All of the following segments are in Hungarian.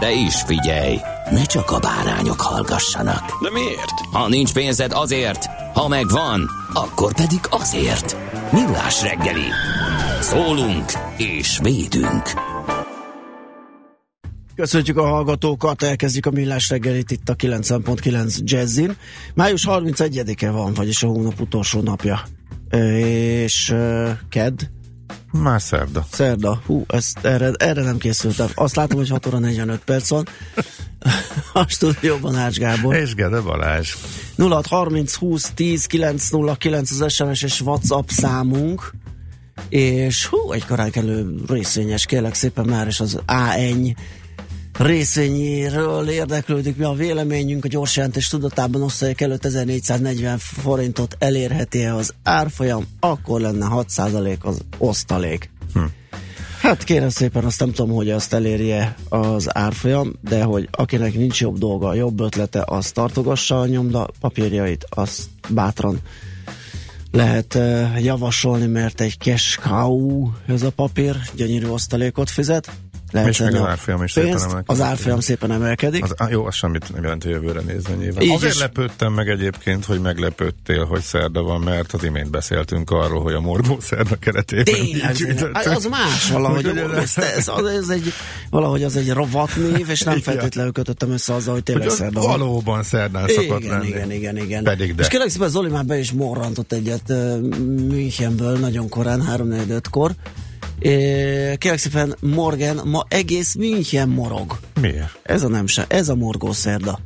De is figyelj, ne csak a bárányok hallgassanak. De miért? Ha nincs pénzed azért, ha megvan, akkor pedig azért. Millás reggeli. Szólunk és védünk. Köszönjük a hallgatókat, elkezdjük a millás reggelit itt a 90.9 Jazzin. Május 31-e van, vagyis a hónap utolsó napja. És uh, kedd, Már szerda. szerda. Hú, ezt, erre, erre nem készültem. Azt látom, hogy 6 óra 45 perc van. A stúdióban Ács Gábor. És Gede Balázs. 0630 20 10 909 az SMS és WhatsApp számunk. És hú, egy koránkelő részvényes, kérlek szépen már, és az A1 részvényéről érdeklődik, mi a véleményünk, a gyors jelentés tudatában osztalék előtt 1440 forintot elérheti -e az árfolyam, akkor lenne 6% az osztalék. Hm. Hát kérem szépen, azt nem tudom, hogy azt elérje az árfolyam, de hogy akinek nincs jobb dolga, jobb ötlete, az tartogassa a nyomda papírjait, azt bátran lehet uh, javasolni, mert egy cash cow ez a papír, gyönyörű osztalékot fizet. Lehet És tenni az árfolyam is szépen pénzt, emelkedik. Az árfolyam szépen emelkedik. Az, á, jó, az semmit nem jelent, hogy jövőre nézve nyilván. Így Azért is. lepődtem meg egyébként, hogy meglepődtél, hogy szerda van, mert az imént beszéltünk arról, hogy a morgó szerda keretében Tényleg, hát az más valahogy. Ez, ez, az, ez egy, valahogy az egy rovatnév, és nem feltétlenül kötöttem össze azzal, hogy tényleg Hogy szerda van. valóban szerdán szokott Igen, lenni. igen, igen, igen. Pedig de. És kérlek szépen, Zoli már be is morrantott egyet uh, Münchenből nagyon korán, 3 kor Kérlek szépen, Morgan, ma egész München morog. Miért? Ez a nem se, ez a morgószerda.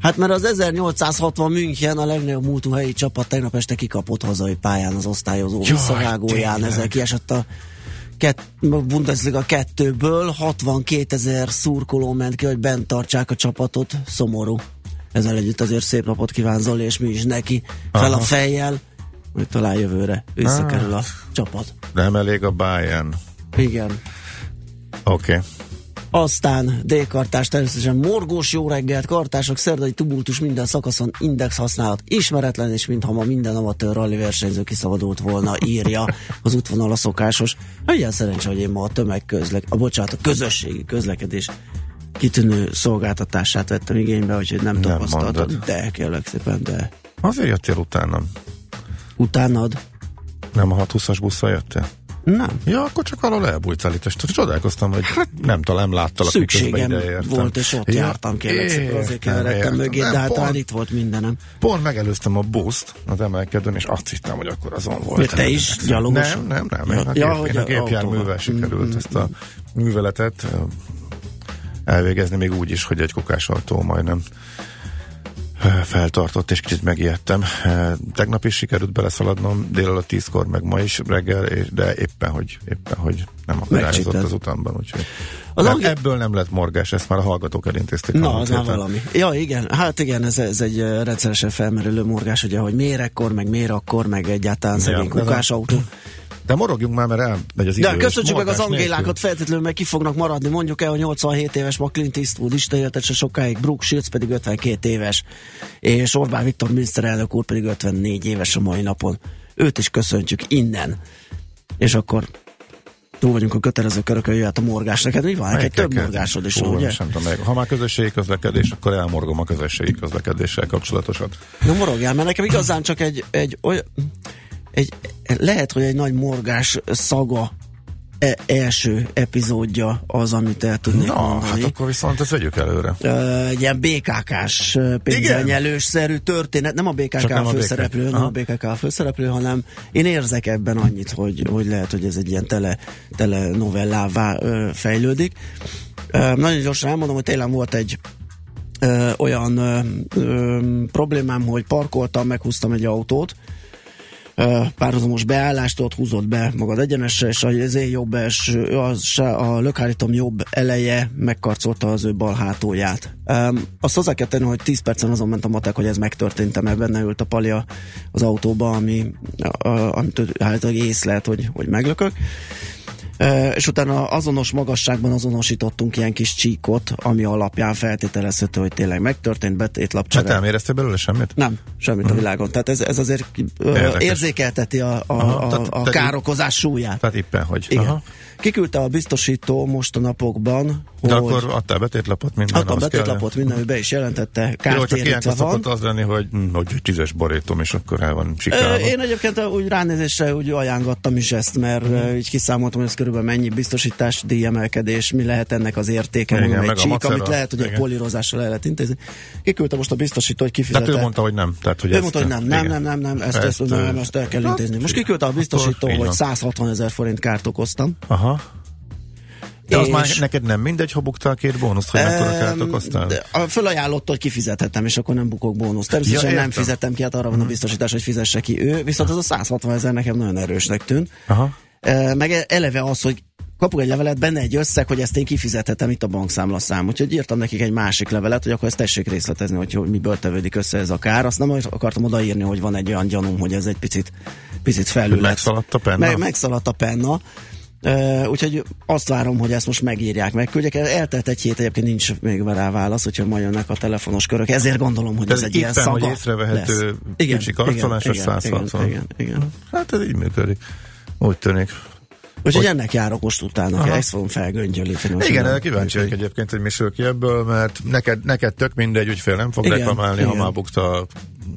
Hát mert az 1860 München a legnagyobb múltú helyi csapat tegnap este kikapott hazai pályán az osztályozó Jaj, visszavágóján. tényleg. Ezzel kiesett a kett, Bundesliga kettőből 62 ezer szurkoló ment ki, hogy bent tartsák a csapatot. Szomorú. Ezzel együtt azért szép napot kíván Zoli, és mi is neki. Fel a Aha. fejjel, hogy talán jövőre visszakerül a csapat. Nem elég a Bayern. Igen. Oké. Okay. Aztán D-kartás természetesen morgós jó reggelt, kartások, szerdai tumultus minden szakaszon, index használat ismeretlen, és mintha ma minden amatőr rally versenyző kiszabadult volna, írja az útvonal a szokásos. Ilyen szerencsé, hogy én ma a tömegközlek, a bocsánat, a közösségi közlekedés kitűnő szolgáltatását vettem igénybe, úgyhogy nem, Nem tapasztaltam. De kérlek szépen, de Azért jöttél utánam. Utánad? Nem a 620-as busszal jöttél? Nem. Ja, akkor csak valahol elbújtál itt, és csodálkoztam, hogy nem talán láttalak, Szükségem volt, és ott Ja, jártam, kérlek szépen, azért keveredtem mögé, de hát pont- itt volt mindenem. Pont megelőztem a buszt az emelkedőn, és azt hittem, hogy akkor azon volt. Te is gyalogos? Nem, nem, nem. Ja, Én a, ja, gép, hogy én a a gépjárművel sikerült ezt a műveletet elvégezni, még úgy is, hogy egy kokásautó majdnem ö, feltartott, és kicsit megijedtem. Tegnap is sikerült beleszaladnom, délelőtt tízkor, meg ma is reggel, de éppen, hogy, éppen, hogy nem akadályozott az utamban, úgyhogy Az angi- ebből nem lett morgás, ezt már a hallgatók elintézték. a Na, az már valami. Ja, igen, hát igen, ez, ez egy rendszeresen felmerülő morgás, ugye, hogy miért ekkor, meg miért akkor, meg egyáltalán szegény Ja, kukás autó. De morogjunk már, mert elmegy az idő. De és köszönjük meg az Angélákat, nélkül. feltétlenül meg ki fognak maradni. Mondjuk el, hogy 87 éves ma Clint Eastwood is élte se sokáig, Brooke Shields pedig 52 éves, és Orbán Viktor miniszterelnök úr pedig 54 éves a mai napon. Őt is köszöntjük innen. És akkor túl vagyunk a kötelező körökön, jöhet a morgás. Neked mi van? Neked több morgásod is van, ugye? sem tudom. Ha már közösségi közlekedés, akkor elmorgom a közösségi közlekedéssel kapcsolatosat. Na morogjál, mert nekem igazán csak egy, egy olyan, egy, lehet, hogy egy nagy morgás szaga e- első epizódja az, amit el tudnék Na, mondani. hát akkor viszont ezt vegyük előre. Ö, egy ilyen BKK-s pénzzelnyelős-szerű történet. Nem a BKK Csak nem a a főszereplő, BKK. nem a. BKK a főszereplő, hanem én érzek ebben annyit, hogy, hogy lehet, hogy ez egy ilyen tele, tele novellává ö, fejlődik. Ö, nagyon gyorsan elmondom, hogy tényleg volt egy ö, olyan ö, ö, problémám, hogy parkoltam, meghúztam egy autót, párhuzamos beállást, ott húzott be magad egyenesre, és az én jobb első, az, a lökhárítom jobb eleje megkarcolta az ő bal hátulját. Azt hozzá kell tenni, hogy 10 percen azon ment a matek, hogy ez megtörtént, mert benne ült a pali a- az autóba, ami, amit állítólag észlelt, hogy, hogy meglökök. És utána azonos magasságban azonosítottunk ilyen kis csíkot, ami alapján feltételezhető, hogy tényleg megtörtént, betétlapcsere. Hát nem éreztél belőle semmit? Nem, semmit a világon. Tehát ez, ez azért Érdekes. érzékelteti a, a, Aha, a, tehát- a tehát- károkozás súlyát. Tehát éppen hogy. Igen. Aha. Kiküldte a biztosító most a napokban, De hogy akkor adtál betétlapot minden adta a ahhoz kell. betétlapot, minden, ő be is jelentette, Jó, csak ilyenkor van. szokott az lenni, hogy, hm, hogy tízes borétom, és akkor el van sikálva. Én egyébként úgy ránézésre úgy ajánlottam is ezt, mert Mhm. mm. így kiszámoltam, hogy ez körülbelül mennyi biztosítás, díjemelkedés, mi lehet ennek az értéke, Igen, mondom, egy a csík, macera. amit lehet, hogy Igen. polírozással el lehet intézni. Kiküldte most a biztosító, hogy Tehát kifizetett. ő mondta, hogy nem. Tehát, hogy Ő ezt- mondta, hogy nem, nem, nem, nem, nem, ezt, ezt, Ezt, ezt, ezt el kell hát, intézni. Most kiküldte a biztosító, hogy van. 160 ezer forint kárt okoztam. Aha. De az És- már neked nem mindegy, ha buktál két bónuszt, hogy mekkora kárt okoztál? de a- Fölajánlott, hogy kifizethetem, és akkor nem bukok bónusz. Természetesen Ja, nem értem. fizetem ki, hát arra van a biztosítás, hogy fizesse ki ő, viszont az a 160 ezer nekem nagyon erősnek tűnt. Aha. E, Meg eleve az, hogy kapok egy levelet, benne egy összeg, hogy ezt én kifizethetem itt a bankszámla szám. Úgyhogy írtam nekik egy másik levelet, hogy akkor ezt tessék részletezni, hogy, hogy miből tevődik össze ez a kár. Azt nem akartam odaírni, hogy van egy olyan gyanúm, hogy ez egy picit, picit felül megszaladt a penna? Meg, megszaladt a penna. Uh, úgyhogy azt várom, hogy ezt most megírják, megküldjek. Eltelt egy hét, egyébként nincs még rá válasz, hogyha ma jönnek a telefonos körök. Ezért gondolom, hogy De ez ez egy ilyen éppen, szaga hogy észrevehető lesz. kicsi karcolás, az igen, 160. Igen, igen, igen. Hát ez így működik. Úgy tűnik. Úgyhogy ennek járok most utána, Aha. ezt fogom felgöngyölíteni. Igen, kíváncsi vagyok egyébként, hogy mi sül ki ebből, mert neked, neked tök mindegy, ügyfél nem fog Igen, reklamálni, ha igen. már bukta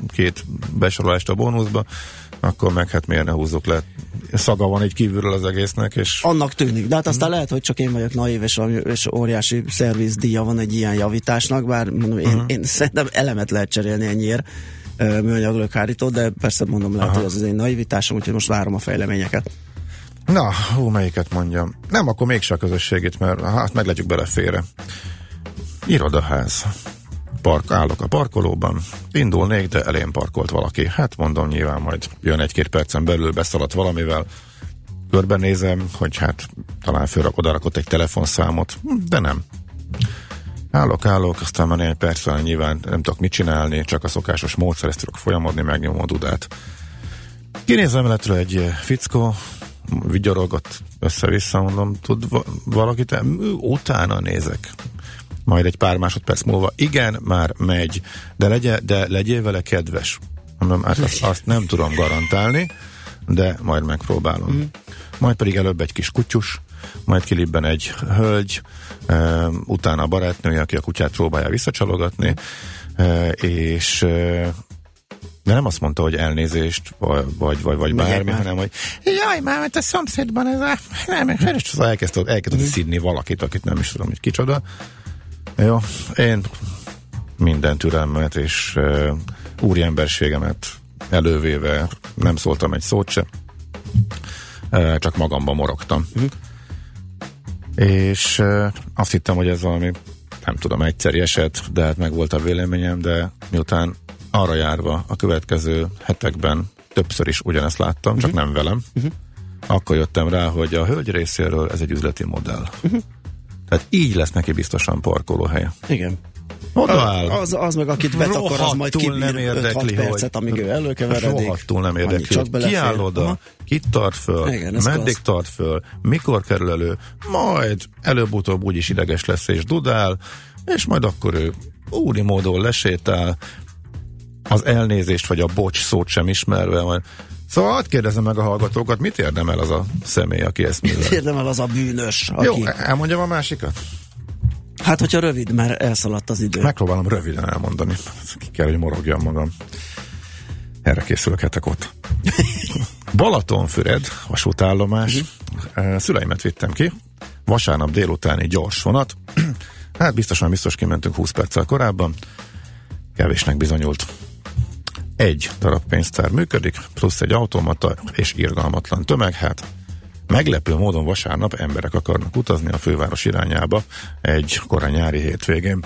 két besorolást a bónuszba, akkor meg hát miért ne húzzuk le. Szaga van így kívülről az egésznek, és Annak tűnik, de hát aztán Mhm. lehet, hogy csak én vagyok naív, és, és óriási szervizdíja van egy ilyen javításnak, bár mondom, én, Mhm. én szerintem elemet lehet cserélni ennyiért műanyag lökhárító, de persze mondom, lehet, Aha. hogy az az én naivitásom, úgyhogy most várom a fejleményeket. Na, hú, melyiket mondjam? Nem, akkor mégse a közösségét, mert hát meg legyük belefére. Irodaház. Park, állok a parkolóban, indulnék, de elém parkolt valaki. Hát mondom, nyilván majd jön egy-két percen belül, beszaladt valamivel, körbenézem, hogy hát talán fölrak, odarakott egy telefonszámot, de nem. Állok, állok, aztán már néhány percen nyilván nem tudok mit csinálni, csak a szokásos módszer, ezt tudok folyamodni, megnyomom a dudát. Kinézem eletről egy eh, fickó, vigyorogott össze-vissza, mondom, tud va- valaki te? Ú, Utána nézek. Majd egy pár másodperc múlva, igen, már megy, de, legye, de legyél vele kedves. Mondom, hát azt, azt nem tudom garantálni, de majd megpróbálom. Mm. Majd pedig előbb egy kis kutyus, majd kilibben egy hölgy, e, utána a barátnője, aki a kutyát próbálja visszacsalogatni, e, és e, de nem azt mondta, hogy elnézést, vagy, vagy, vagy, vagy bármi, már. hanem, hogy jaj, már, mert a szomszédban ez a... Nem, és elkezdett, elkezdett szidni valakit, akit nem is tudom, hogy kicsoda. Jó, én minden türelmet és uh, úriemberségemet elővéve nem szóltam egy szót se, uh, csak magamban morogtam. Mhm. És uh, azt hittem, hogy ez valami, nem tudom, egyszeri eset, de hát meg volt a véleményem, de miután arra járva a következő hetekben többször is ugyanezt láttam, csak nem velem, akkor jöttem rá, hogy a hölgy részéről ez egy üzleti modell. Tehát így lesz neki biztosan parkolóhelye. Igen. Odaáll. Az, az meg, akit betakar, az majd nem kibír 5-6 érdekli, percet, amíg ő előkeveredik. Rohadtul nem érdekli. Csak belefér. Kiáll oda, Aha. kit tart föl, Igen, meddig klassz. tart föl, mikor kerül elő, majd előbb-utóbb úgyis ideges lesz és dudál, és majd akkor ő úri módon lesétál, az elnézést vagy a bocs szót sem ismerve, majd Szóval hadd kérdezem meg a hallgatókat, mit érdemel az a személy, aki ezt művel? Érdemel az a bűnös, aki... Jó, elmondjam a másikat? Hát, hogyha rövid, mert elszaladt az idő. Megpróbálom röviden elmondani. Ki kell, hogy morogjam magam. Erre készülök hetek ott. Balatonfüred, vasútállomás. Uh-huh. Szüleimet vittem ki. Vasárnap délutáni gyors vonat. hát biztosan biztos kimentünk 20 perccel korábban. Kevésnek bizonyult. Egy darab pénztár működik, plusz egy automata és irgalmatlan tömeg. Hát meglepő módon vasárnap emberek akarnak utazni a főváros irányába egy korán nyári hétvégén.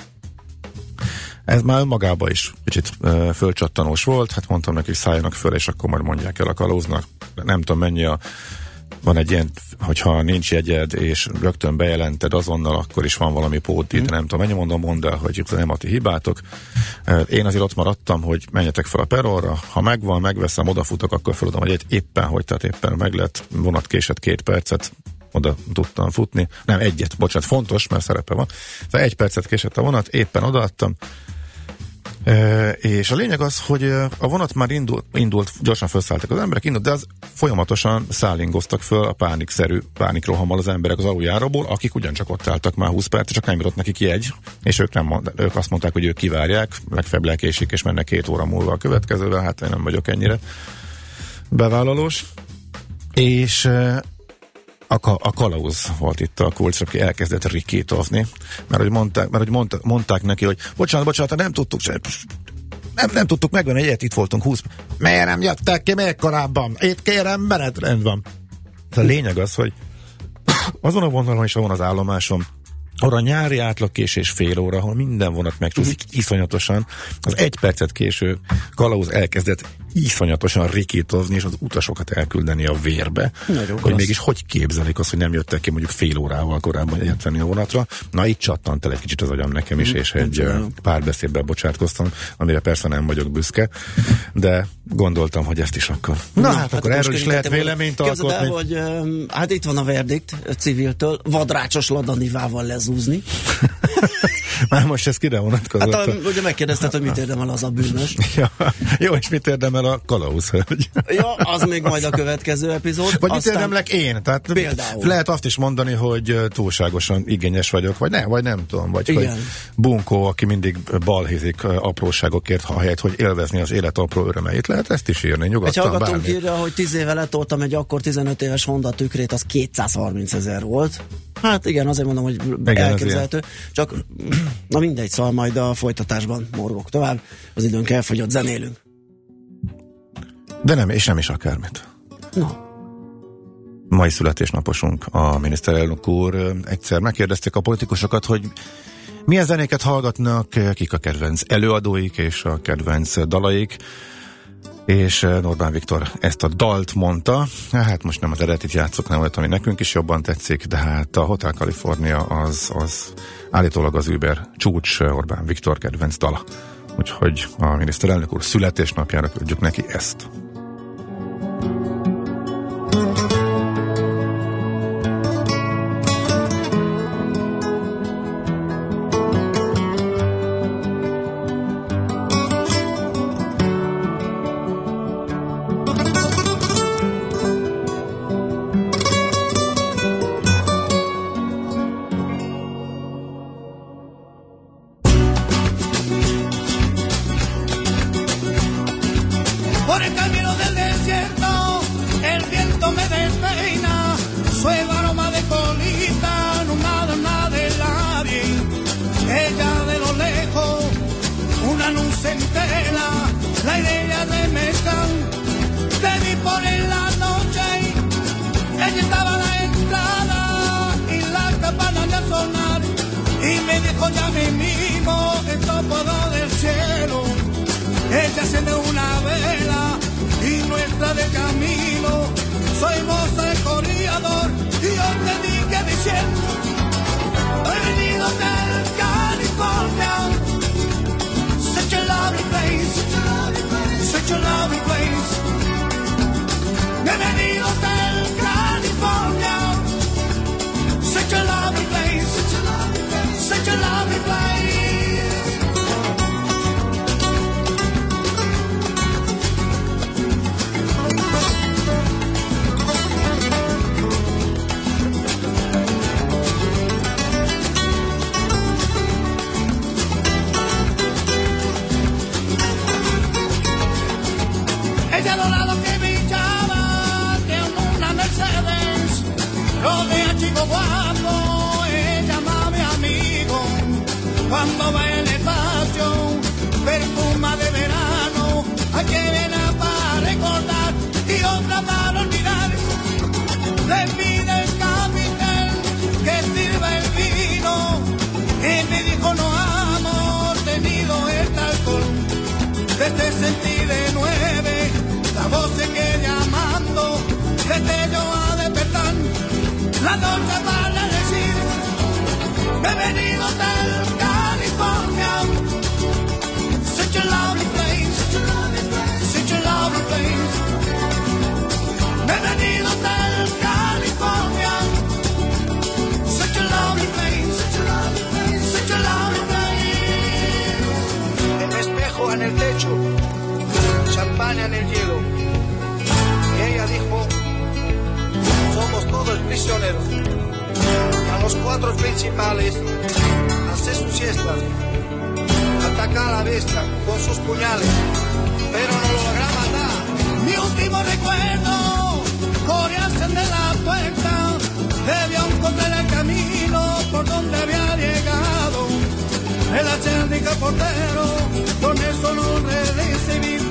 Ez már önmagában is kicsit uh, fölcsattanós volt, hát mondtam neki, hogy szálljanak föl, és akkor majd mondják el a kalóznak. Nem tudom mennyi a van egy ilyen, hogyha nincs jegyed, és rögtön bejelented azonnal, akkor is van valami póti, mm. nem tudom, mennyi mondom, mondd el, hogy nem a ti hibátok. Én azért ott maradtam, hogy menjetek fel a peronra, ha megvan, megveszem, odafutok, akkor feladom, hogy egy éppen, hogy tehát éppen meg lett, vonat késett két percet, oda tudtam futni. Nem, egyet, bocsánat, fontos, mert szerepe van. Tehát egy percet késett a vonat, éppen odaadtam, És a lényeg az, hogy a vonat már indult, indult gyorsan felszálltak az emberek, indult, de az folyamatosan szállingoztak föl a pánikszerű pánikrohammal az emberek az aluljáróból, akik ugyancsak ott álltak már 20 perc, csak nem jutott nekik jegy, és ők, nem, ők azt mondták, hogy ők kivárják, legfeljebb lekésik, és mennek két óra múlva a következővel, hát én nem vagyok ennyire bevállalós. És a, a kalauz volt itt a kulcs, aki elkezdett rikítozni, mert hogy mondták, mert hogy mondta, mondták neki, hogy bocsánat, bocsánat, nem tudtuk se, nem, nem tudtuk megvenni egyet, itt voltunk 20. Miért nem jöttek ki még korábban? Itt kérem, menetrend van. A lényeg az, hogy azon a vonalon is van az állomásom, arra nyári késés fél óra, ahol minden vonat megcsúszik iszonyatosan. Az egy percet késő kalauz elkezdett iszonyatosan rikítozni, és az utasokat elküldeni a vérbe. Nagyon hogy mégis hogy képzelik azt, hogy nem jöttek ki mondjuk fél órával korábban venni a vonatra. Na, itt csattant el egy kicsit az agyam nekem is, mm, és egy pár beszédbe bocsátkoztam, amire persze nem vagyok büszke, de gondoltam, hogy ezt is akkor. Na, Na hát, hát akkor erről is lehet véleményt alkotni. El, hogy hát itt van a verdikt civiltől, vadrácsos ladanivával lezúzni. Már most ez kire vonatkozott? Hát a, ugye megkérdezted, hogy mit érdemel az a bűnös. ja, jó, és mit érdemel a kalauz hölgy? ja, az még majd a következő epizód. Vagy Aztán... mit érdemlek én? Tehát például. Lehet azt is mondani, hogy túlságosan igényes vagyok, vagy nem, vagy nem tudom, vagy Igen. hogy bunkó, aki mindig balhézik apróságokért, ha helyett, hogy élvezni az élet apró örömeit. Lehet ezt is írni nyugodtan. Egy hallgatónk írja, hogy 10 éve letoltam egy akkor 15 éves Honda tükrét, az 230 ezer volt. Hát igen, azért mondom, hogy igen, elképzelhető. Csak, na mindegy, szóval majd a folytatásban morgok tovább. Az időnk elfogyott, zenélünk. De nem, és nem is akármit. Na. Mai születésnaposunk a miniszterelnök úr. Egyszer megkérdezték a politikusokat, hogy milyen zenéket hallgatnak, kik a kedvenc előadóik és a kedvenc dalaik és eh, Norbán Viktor ezt a dalt mondta, hát most nem az eredetit játszok, nem olyat, ami nekünk is jobban tetszik, de hát a Hotel California az, az állítólag az Uber csúcs eh, Orbán Viktor kedvenc dala. Úgyhogy a miniszterelnök úr születésnapjára küldjük neki ezt. En el hielo. Y ella dijo, somos todos prisioneros. A los cuatro principales, hace sus siestas, ataca a la bestia con sus puñales, pero no lo logra matar. Mi último recuerdo, corearse de la puerta, debió encontrar el camino por donde había llegado. El acérdica portero, con eso no recibir,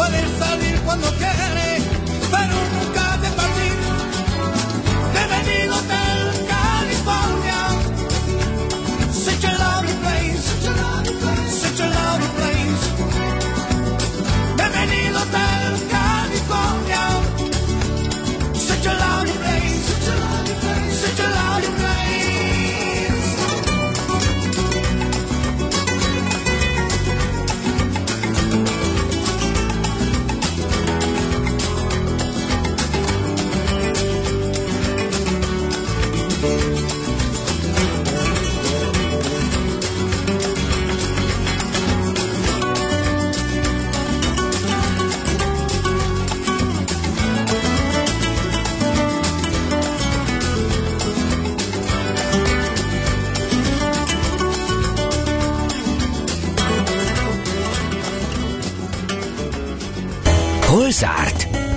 puede salir cuando quiere,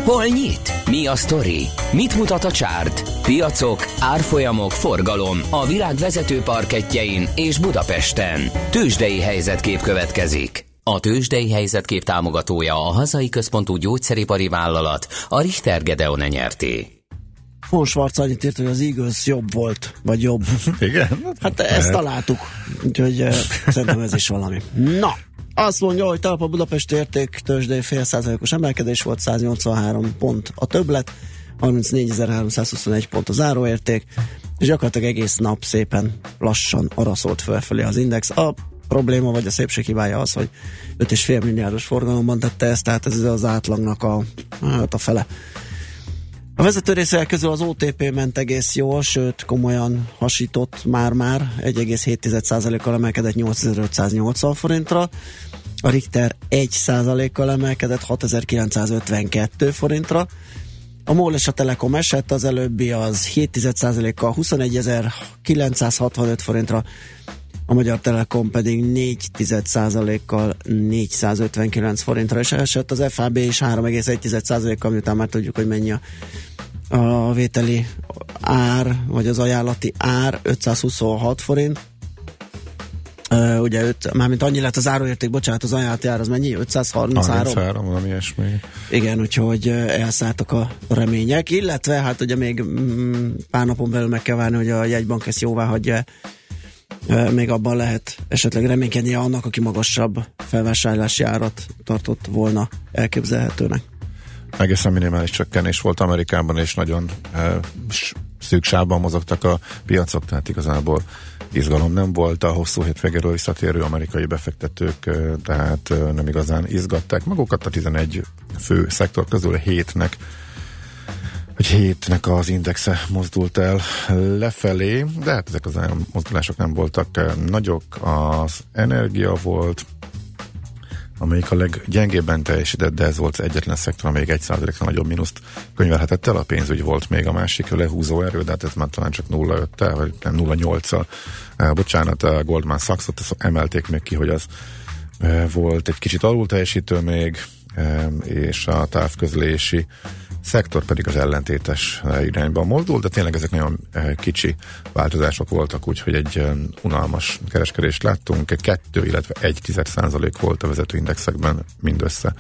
Hol nyit? Mi a sztori? Mit mutat a csárt? Piacok, árfolyamok, forgalom a világ vezető parketjein és Budapesten. Tősdei helyzetkép következik. A Tősdei helyzetkép támogatója a hazai központú gyógyszeripari vállalat, a Richter Gedeon nyerté. Von Schwarz annyit írt, hogy az Eagles jobb volt, vagy jobb. Igen? Hát ezt találtuk, úgyhogy szerintem ez is valami. Na, azt mondja, hogy talpa Budapest érték tőzsdei fél százalékos emelkedés volt, 183 pont a többlet, 34.321 pont a záróérték, és gyakorlatilag egész nap szépen lassan araszolt fölfelé az index. A probléma vagy a szépség hibája az, hogy 5,5 milliárdos forgalomban tette ezt, tehát ez az átlagnak a, hát a fele. A vezető részek közül az OTP ment egész jól, sőt komolyan hasított már-már, 1,7%-kal emelkedett 8580 forintra, a Richter 1%-kal emelkedett 6952 forintra, a MOL és a Telekom esett, az előbbi az 7%-kal 21965 forintra, a Magyar Telekom pedig 4%-kal 459 forintra és esett, az FAB is 3,1%-kal, miután már tudjuk, hogy mennyi a, a vételi ár, vagy az ajánlati ár, 526 forint. Uh, ugye, öt, mármint annyi lett az áróérték, bocsánat, az ajánlati ár az mennyi? 533? 33, valami ilyesmi. Igen, úgyhogy elszálltak a remények, illetve hát ugye még mm, pár napon belül meg kell várni, hogy a jegybank ezt jóvá hagyja még abban lehet esetleg reménykednie annak, aki magasabb felvásárlási árat tartott volna elképzelhetőnek. Egészen minimális csökkenés volt Amerikában, és nagyon e, szűk sávban mozogtak a piacok, tehát igazából izgalom nem volt. A hosszú hétvégéről visszatérő amerikai befektetők, e, tehát e, nem igazán izgatták magukat. A 11 fő szektor közül hétnek hogy hétnek az indexe mozdult el lefelé, de hát ezek az mozdulások nem voltak nagyok. Az energia volt, amelyik a leggyengébben teljesített, de ez volt az egyetlen szektor, amelyik egy százalékra nagyobb mínuszt könyvelhetett el. A pénzügy volt még a másik lehúzó erő, de hát ez már talán csak 0,5-tel, vagy nem 0,8-al. Bocsánat, a Goldman Sachs-ot emelték még ki, hogy az volt egy kicsit alul teljesítő még, és a távközlési szektor pedig az ellentétes irányba mozdul, de tényleg ezek nagyon kicsi változások voltak, úgyhogy egy unalmas kereskedést láttunk. Egy 2, illetve 1 százalék volt a vezetőindexekben mindössze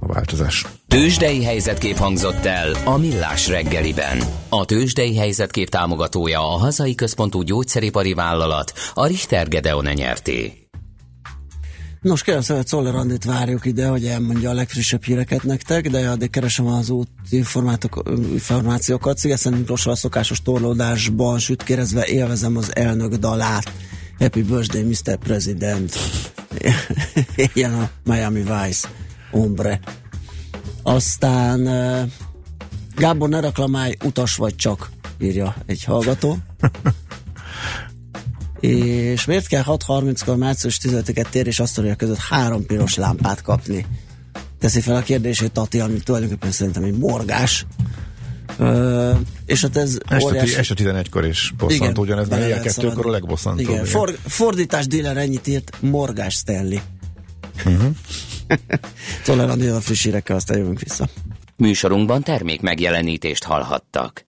a változás. Tőzsdei helyzetkép hangzott el a Millás reggeliben. A Tőzsdei helyzetkép támogatója a hazai központú gyógyszeripari vállalat, a Richter Gedeon nyerté. Nos, kérem szépen, Czoller Andit várjuk ide, hogy elmondja a legfrissebb híreket nektek, de addig keresem az út információkat. Szigeszen Miklósra a szokásos torlódásban sütkérezve élvezem az elnök dalát. Happy birthday, Mr. President. Ilyen a Miami Vice ombre. Aztán Gábor, ne reklamálj, utas vagy csak, írja egy hallgató. És miért kell 6.30-kor március 15-et tér és asztalia között három piros lámpát kapni? Teszi fel a kérdését Tati, ami tulajdonképpen szerintem egy morgás. Ö, és hát ez este, óriási... este 11-kor is bosszantó, ugyanez, mert ilyen kettőkor a legbosszantóbb. Igen, For, fordítás dealer ennyit írt, morgás Stanley. Uh-huh. Szóval a friss hírekkel, aztán jövünk vissza. Műsorunkban termék megjelenítést hallhattak.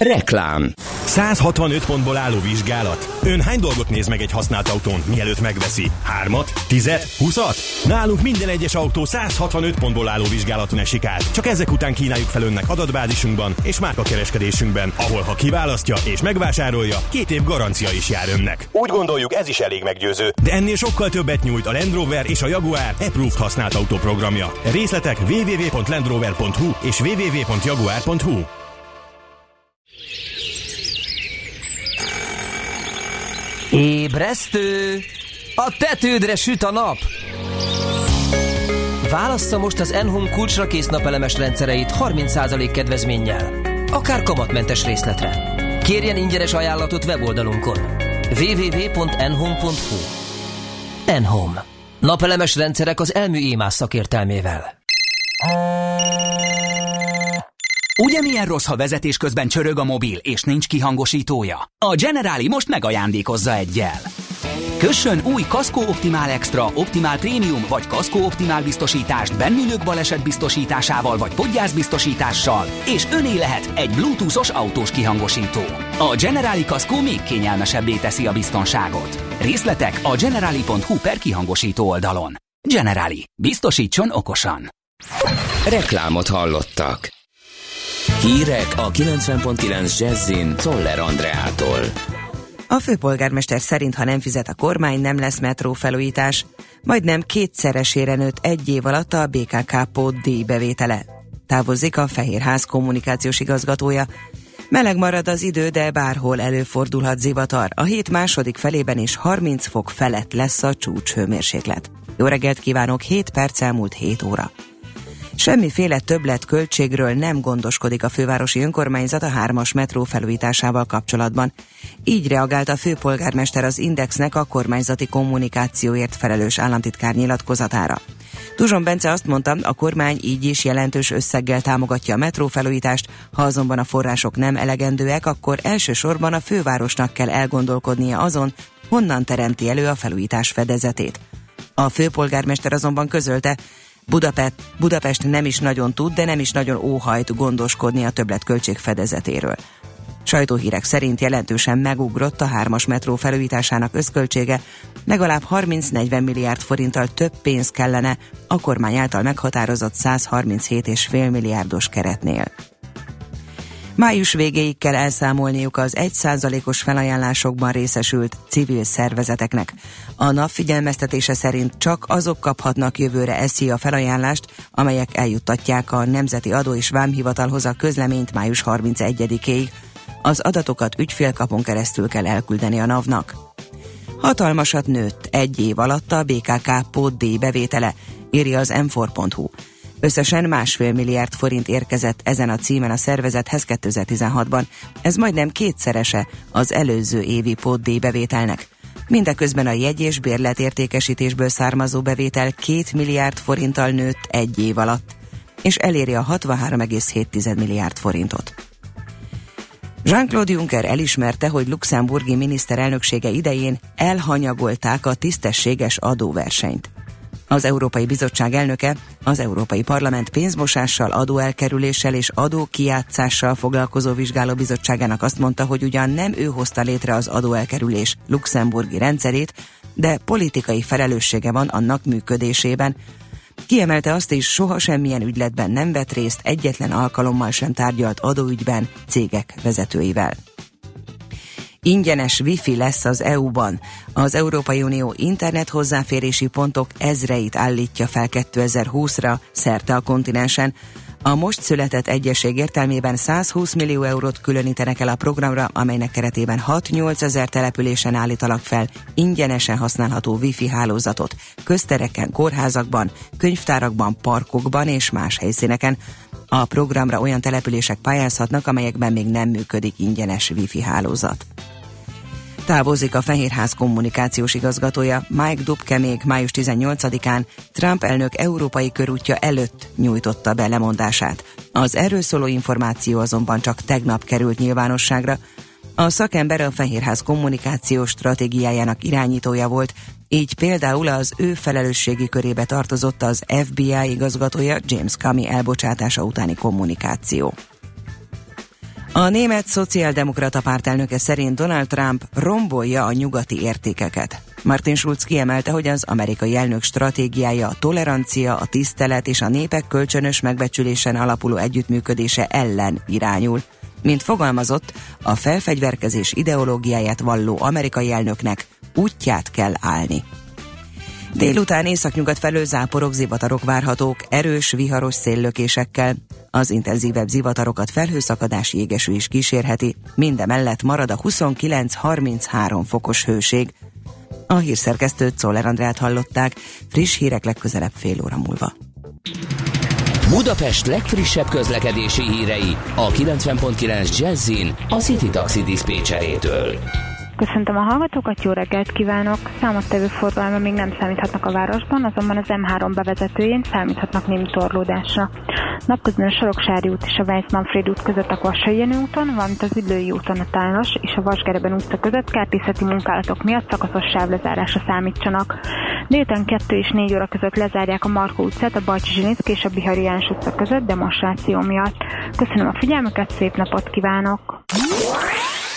Reklám 165 pontból álló vizsgálat. Ön hány dolgot néz meg egy használt autón, mielőtt megveszi? Hármat? Tizet? Huszat? Nálunk minden egyes autó 165 pontból álló vizsgálaton esik át. Csak ezek után kínáljuk fel önnek adatbázisunkban és márkakereskedésünkben, ahol ha kiválasztja és megvásárolja, két év garancia is jár önnek. Úgy gondoljuk, ez is elég meggyőző. De ennél sokkal többet nyújt a Land Rover és a Jaguar Approved használt autóprogramja. Részletek www.landrover.hu és www.jaguar.hu. Ébresztő! A tetődre süt a nap! Válassza most az Enhome kulcsra kész napelemes rendszereit 30% kedvezménnyel. Akár kamatmentes részletre. Kérjen ingyenes ajánlatot weboldalunkon. www.enhome.hu Enhome. Napelemes rendszerek az elmű émás szakértelmével. Ugye milyen rossz, ha vezetés közben csörög a mobil, és nincs kihangosítója? A Generali most megajándékozza egyel. Kössön új Kasko Optimál Extra, Optimál Premium vagy Kasko Optimál biztosítást bennülők baleset biztosításával vagy podgyász biztosítással, és öné lehet egy bluetoothos autós kihangosító. A Generali Kasko még kényelmesebbé teszi a biztonságot. Részletek a generali.hu per kihangosító oldalon. Generali. Biztosítson okosan. Reklámot hallottak. Hírek a 90.9 Jazzin Toller Andreától. A főpolgármester szerint, ha nem fizet a kormány, nem lesz metró felújítás. Majdnem kétszeresére nőtt egy év alatt a BKK pót díjbevétele. Távozik a Fehérház kommunikációs igazgatója. Meleg marad az idő, de bárhol előfordulhat zivatar. A hét második felében is 30 fok felett lesz a csúcshőmérséklet. Jó reggelt kívánok, 7 perc elmúlt 7 óra. Semmiféle többlet költségről nem gondoskodik a fővárosi önkormányzat a hármas metró felújításával kapcsolatban. Így reagált a főpolgármester az Indexnek a kormányzati kommunikációért felelős államtitkár nyilatkozatára. Tuzson Bence azt mondta, a kormány így is jelentős összeggel támogatja a metró felújítást, ha azonban a források nem elegendőek, akkor elsősorban a fővárosnak kell elgondolkodnia azon, honnan teremti elő a felújítás fedezetét. A főpolgármester azonban közölte, Budapest, Budapest nem is nagyon tud, de nem is nagyon óhajt gondoskodni a többletköltség fedezetéről. Sajtóhírek szerint jelentősen megugrott a hármas metró felújításának összköltsége, legalább 30-40 milliárd forinttal több pénz kellene a kormány által meghatározott 137,5 milliárdos keretnél. Május végéig kell elszámolniuk az 1%-os felajánlásokban részesült civil szervezeteknek. A nap figyelmeztetése szerint csak azok kaphatnak jövőre eszi a felajánlást, amelyek eljuttatják a Nemzeti Adó és Vámhivatalhoz a közleményt május 31-ig. Az adatokat ügyfélkapon keresztül kell elküldeni a NAV-nak. Hatalmasat nőtt egy év alatt a BKK pótdíj bevétele, írja az m4.hu. Összesen másfél milliárd forint érkezett ezen a címen a szervezethez 2016-ban. Ez majdnem kétszerese az előző évi pótdíj bevételnek. Mindeközben a jegy és bérletértékesítésből származó bevétel 2 milliárd forinttal nőtt egy év alatt, és eléri a 63,7 milliárd forintot. Jean-Claude Juncker elismerte, hogy luxemburgi miniszterelnöksége idején elhanyagolták a tisztességes adóversenyt. Az Európai Bizottság elnöke az Európai Parlament pénzmosással, adóelkerüléssel és adókijátszással foglalkozó vizsgálóbizottságának azt mondta, hogy ugyan nem ő hozta létre az adóelkerülés luxemburgi rendszerét, de politikai felelőssége van annak működésében. Kiemelte azt is, soha semmilyen ügyletben nem vett részt, egyetlen alkalommal sem tárgyalt adóügyben cégek vezetőivel. Ingyenes wifi lesz az EU-ban. Az Európai Unió internet hozzáférési pontok ezreit állítja fel 2020-ra szerte a kontinensen. A most született egyesség értelmében 120 millió eurót különítenek el a programra, amelynek keretében 6-8 ezer településen állítanak fel ingyenesen használható wifi hálózatot, köztereken, kórházakban, könyvtárakban, parkokban és más helyszíneken. A programra olyan települések pályázhatnak, amelyekben még nem működik ingyenes wifi hálózat. Távozik a Fehérház kommunikációs igazgatója, Mike Dubke még május 18-án Trump elnök európai körútja előtt nyújtotta be lemondását. Az erről szóló információ azonban csak tegnap került nyilvánosságra. A szakember a Fehérház kommunikációs stratégiájának irányítója volt, így például az ő felelősségi körébe tartozott az FBI igazgatója James Comey elbocsátása utáni kommunikáció. A német szociáldemokrata pártelnöke szerint Donald Trump rombolja a nyugati értékeket. Martin Schulz kiemelte, hogy az amerikai elnök stratégiája a tolerancia, a tisztelet és a népek kölcsönös megbecsülésen alapuló együttműködése ellen irányul. Mint fogalmazott, a felfegyverkezés ideológiáját valló amerikai elnöknek útját kell állni. Délután északnyugat felől záporok, zivatarok várhatók, erős, viharos széllökésekkel. Az intenzívebb zivatarokat felhőszakadás jégeső is kísérheti, mindemellett marad a 29-33 fokos hőség. A hírszerkesztőt Czoller Andrát hallották, friss hírek legközelebb fél óra múlva. Budapest legfrissebb közlekedési hírei a 90.9 Jazzin a City Taxi Dispécsejétől. Köszöntöm a hallgatókat, jó reggelt kívánok! Számottevő forgalma még nem számíthatnak a városban, azonban az M3 bevezetőjén számíthatnak némi torlódásra. Napközben a Soroksári út és a Weiss-Manfred út között a Kvassai úton, valamint az Üllői úton a Tálas és a Vasgereben utca között kertészeti munkálatok miatt szakaszos sávlezárásra számítsanak. Délután 2 és 4 óra között lezárják a Markó utcát a Bajcsi Zsinicki és a Bihari János utca között demonstráció miatt. Köszönöm a figyelmüket, szép napot kívánok!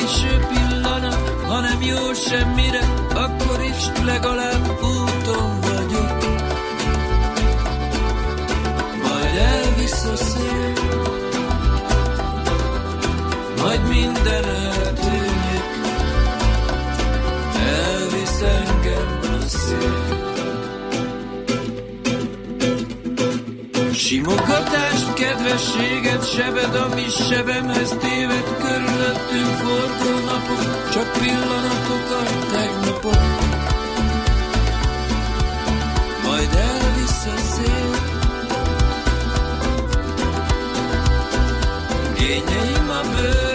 de már késő pillanat, ha nem jó semmire, akkor is legalább úton vagyok. Majd elvisz a szél, majd minden eltűnik, elvisz engem a szél. Simogatást, kedvességet, sebed, ami sebemhez téved, körülöttünk forgó napok, csak pillanatok a tegnapok. Majd elvisz a szél. Gényeim a bőröndömben,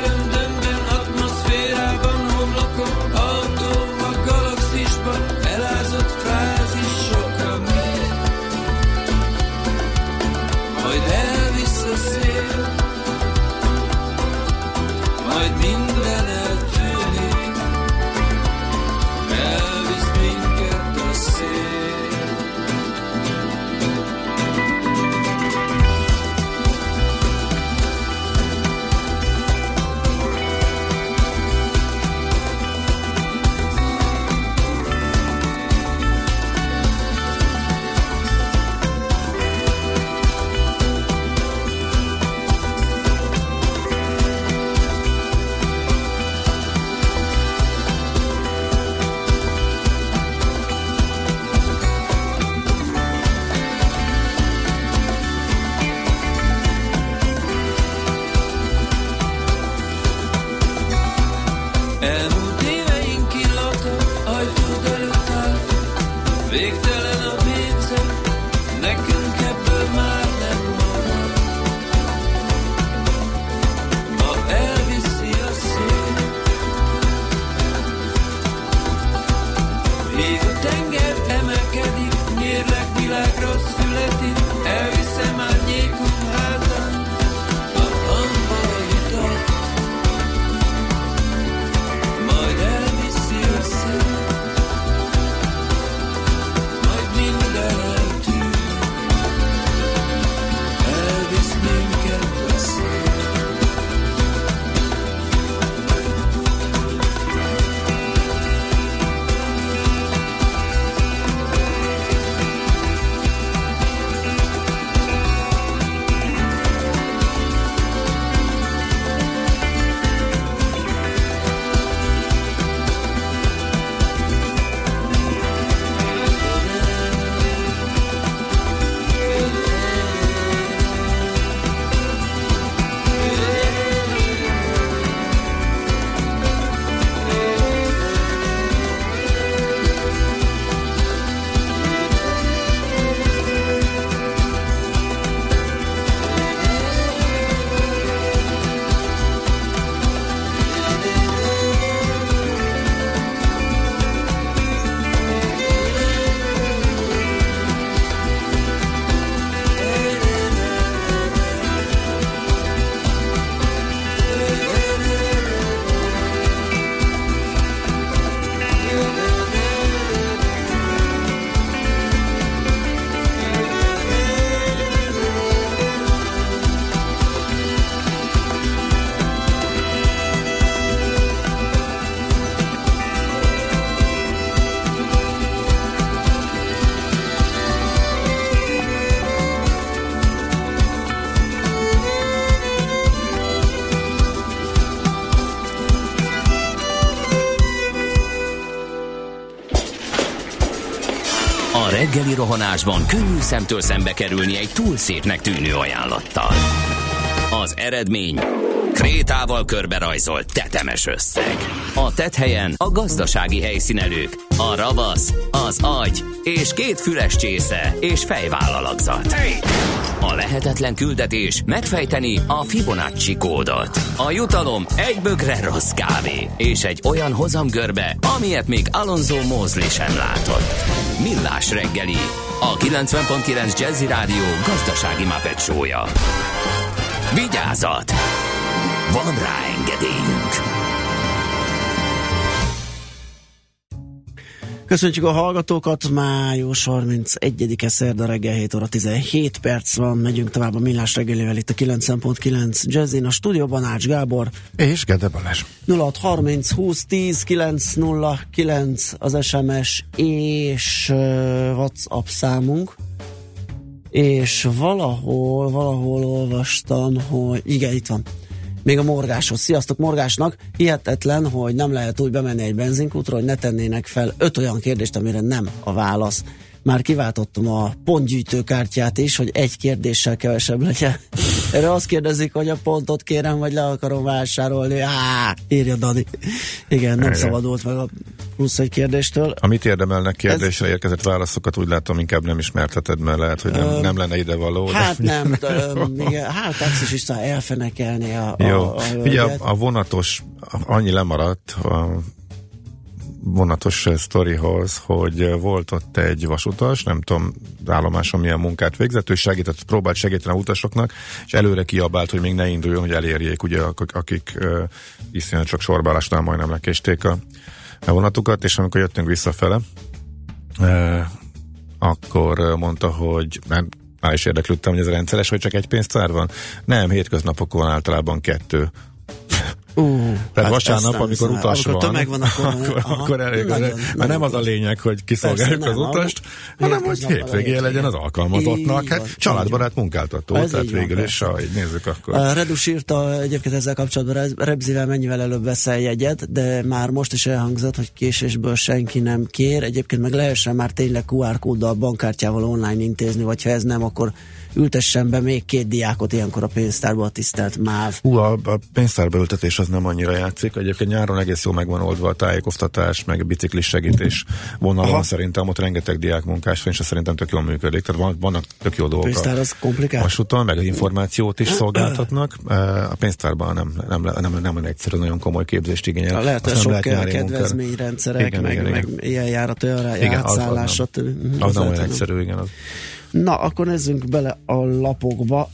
reggeli rohanásban könnyű szemtől szembe kerülni egy túl szépnek tűnő ajánlattal. Az eredmény krétával körberajzolt tetemes összeg. A tethelyen a gazdasági helyszínelők, a ravasz, az agy és két füles csésze és fejvállalakzat. A lehetetlen küldetés megfejteni a Fibonacci kódot. A jutalom egy bögre rossz kávé és egy olyan hozamgörbe, amilyet még Alonso Mózli sem látott. Millás reggeli, a 90.9 Jazzy Rádió gazdasági mapetsója. Vigyázat! Van rá engedélyünk! Köszöntjük a hallgatókat, május 31-e szerda reggel 7 óra 17 perc van, megyünk tovább a millás reggelével itt a 9.9 Jazzin, a stúdióban Ács Gábor. És Gede Balázs. 0630 20 10 909 az SMS és uh, WhatsApp számunk. És valahol, valahol olvastam, hogy igen, itt van még a morgáshoz. Sziasztok morgásnak! Hihetetlen, hogy nem lehet úgy bemenni egy benzinkútra, hogy ne tennének fel öt olyan kérdést, amire nem a válasz. Már kiváltottam a pontgyűjtőkártyát is, hogy egy kérdéssel kevesebb legyen. Erre azt kérdezik, hogy a pontot kérem, vagy le akarom vásárolni. Á, írja Dani. Igen, nem Igen. szabadult meg a plusz egy kérdéstől. Amit érdemelnek kérdésre érkezett válaszokat, úgy látom, inkább nem ismerteted, mert lehet, hogy nem, Öm, nem lenne ide való. Hát nem, igen, hát taxis is elfenekelni a, Jó, a, a ugye a, a vonatos, annyi lemaradt a vonatos eh, sztorihoz, hogy eh, volt ott egy vasutas, nem tudom, állomáson milyen munkát végzett, ő segített, próbált segíteni a utasoknak, és előre kiabált, hogy még ne induljon, hogy elérjék, ugye, akik, akik iszonyat csak sorbaálásnál majdnem lekésték a, a vonatukat, és amikor jöttünk visszafele, uh, akkor mondta, hogy nem, már is érdeklődtem, hogy ez rendszeres, hogy csak egy pénztár van. Nem, hétköznapokon általában kettő. Uh, Tehát hát vasárnap, amikor hiszem. utas amikor van, tömeg van, akkor, akkor, aha, akkor elég, nagyon, mert nagyon nem az a lényeg, hogy kiszolgáljuk Persze, az nem, utast, hanem hogy hétvégén legyen az alkalmazottnak. Hát családbarát munkáltató, Ez tehát végül is, ha így nézzük, akkor... A Redus írta egyébként ezzel kapcsolatban, Rebzivel mennyivel előbb veszel jegyet, de már most is elhangzott, hogy késésből senki nem kér. Egyébként meg lehessen már tényleg QR kóddal, bankkártyával online intézni, vagy ha ez nem, akkor ültessen be még két diákot ilyenkor a pénztárba a tisztelt MÁV. Hú, a, a pénztárbeültetés az nem annyira játszik. Egyébként nyáron egész jó megvan oldva a tájékoztatás, meg a biciklis segítés vonalon. Aha. Szerintem ott rengeteg diák munkás van, és ez szerintem tök jól működik. Tehát van, vannak tök jó dolgok. Pénztár a az komplikált? vasúton, meg az információt is szolgáltatnak. A pénztárban nem, nem, nem, nem, nem egyszerű, nagyon komoly képzést igényel. Lehet, hogy Azt sok lehet kedvezményrendszerek, Igen, meg, igen, meg igen. ilyen járat, olyan Igen, az- az átszállás, nem. Az nem lehet, olyan egyszerű, igen. Az. Na, akkor nézzünk bele a lapokba.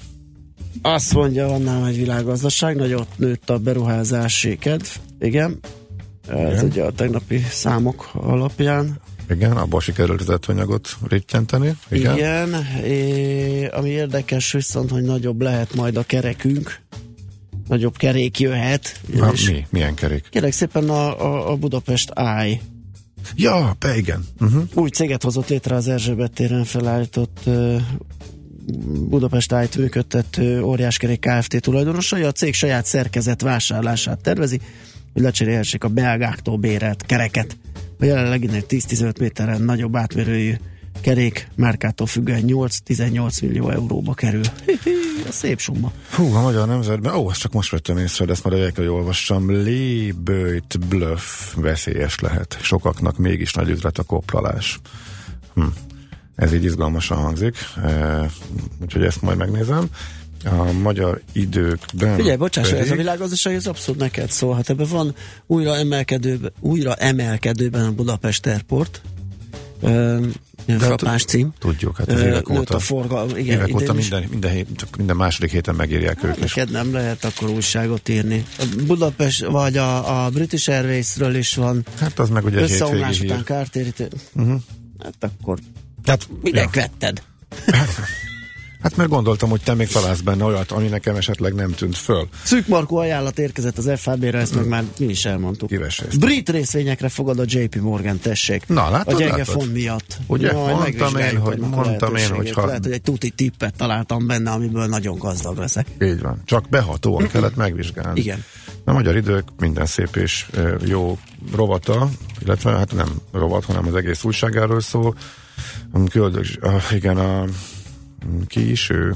Azt mondja, van nálam egy világgazdaság, nagyot nőtt a beruházási kedv. Igen. Ez Igen. ugye a tegnapi számok alapján. Igen, abból sikerült az anyagot rittyenteni. Igen. Igen. É, ami érdekes viszont, hogy nagyobb lehet majd a kerekünk. Nagyobb kerék jöhet. Na, És mi? Milyen kerék? Kérek szépen a, a, a Budapest Eye. Ja, be igen. Uh-huh. Új céget hozott létre az Erzsébet téren felállított uh, Budapest Ájt működtető óriáskerék Kft. tulajdonosai. A cég saját szerkezet vásárlását tervezi, hogy lecserélhessék a belgáktól bérelt kereket. A jelenleginél 10-15 méteren nagyobb átmérőjű kerék márkától függően 8-18 millió euróba kerül. a szép summa. Hú, a magyar nemzetben, ó, ezt csak most vettem észre, de ezt már egyébként olvassam, lébőjt bluff veszélyes lehet. Sokaknak mégis nagy üzlet a koplalás. Hm. Ez így izgalmasan hangzik, e, úgyhogy ezt majd megnézem. A magyar időkben Figyelj, bocsáss, pedig- ez a világgazdaság, ez abszolút neked szól. Hát ebben van újra emelkedőben, újra emelkedőben a Budapest Airport. De frappás cím. Tudjuk, hát az évek nőtt óta, a forgalom, igen, évek óta minden, minden, hét, csak minden második héten megírják ők. És Neked nem lehet akkor újságot írni. A Budapest, vagy a, a British Airways-ről is van. Hát az meg ugye egy Összeomlás után kártérítő. Uh-huh. Hát akkor Hát, minek ja. vetted? Hát mert gondoltam, hogy te még találsz benne olyat, ami nekem esetleg nem tűnt föl. Szűk Markó ajánlat érkezett az FAB-re, ezt meg már mi is elmondtuk. Kíves részt. Brit részvényekre fogad a JP Morgan, tessék. Na, látod, a gyenge látod? font miatt. Ugye, mondtam megvizsgáljuk én, hogy- mondtam én, hogy ha- Lehet, hogy egy tuti tippet találtam benne, amiből nagyon gazdag leszek. Így van. Csak behatóan kellett megvizsgálni. Igen. A magyar idők minden szép és jó rovata, illetve hát nem rovat, hanem az egész újságáról szól. Küldök, ah, igen, a, ki is ő?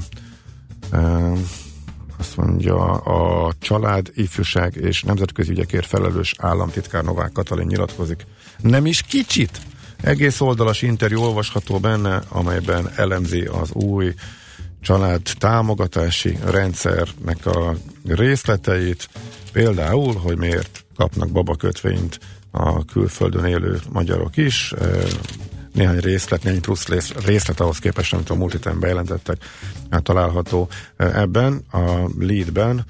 Azt mondja, a család, ifjúság és nemzetközi ügyekért felelős államtitkár Novák Katalin nyilatkozik. Nem is kicsit! Egész oldalas interjú olvasható benne, amelyben elemzi az új család támogatási rendszernek a részleteit, például, hogy miért kapnak babakötvényt a külföldön élő magyarok is, néhány részlet, néhány plusz részlet ahhoz képest, amit a múlt bejelentettek, található ebben, a leadben,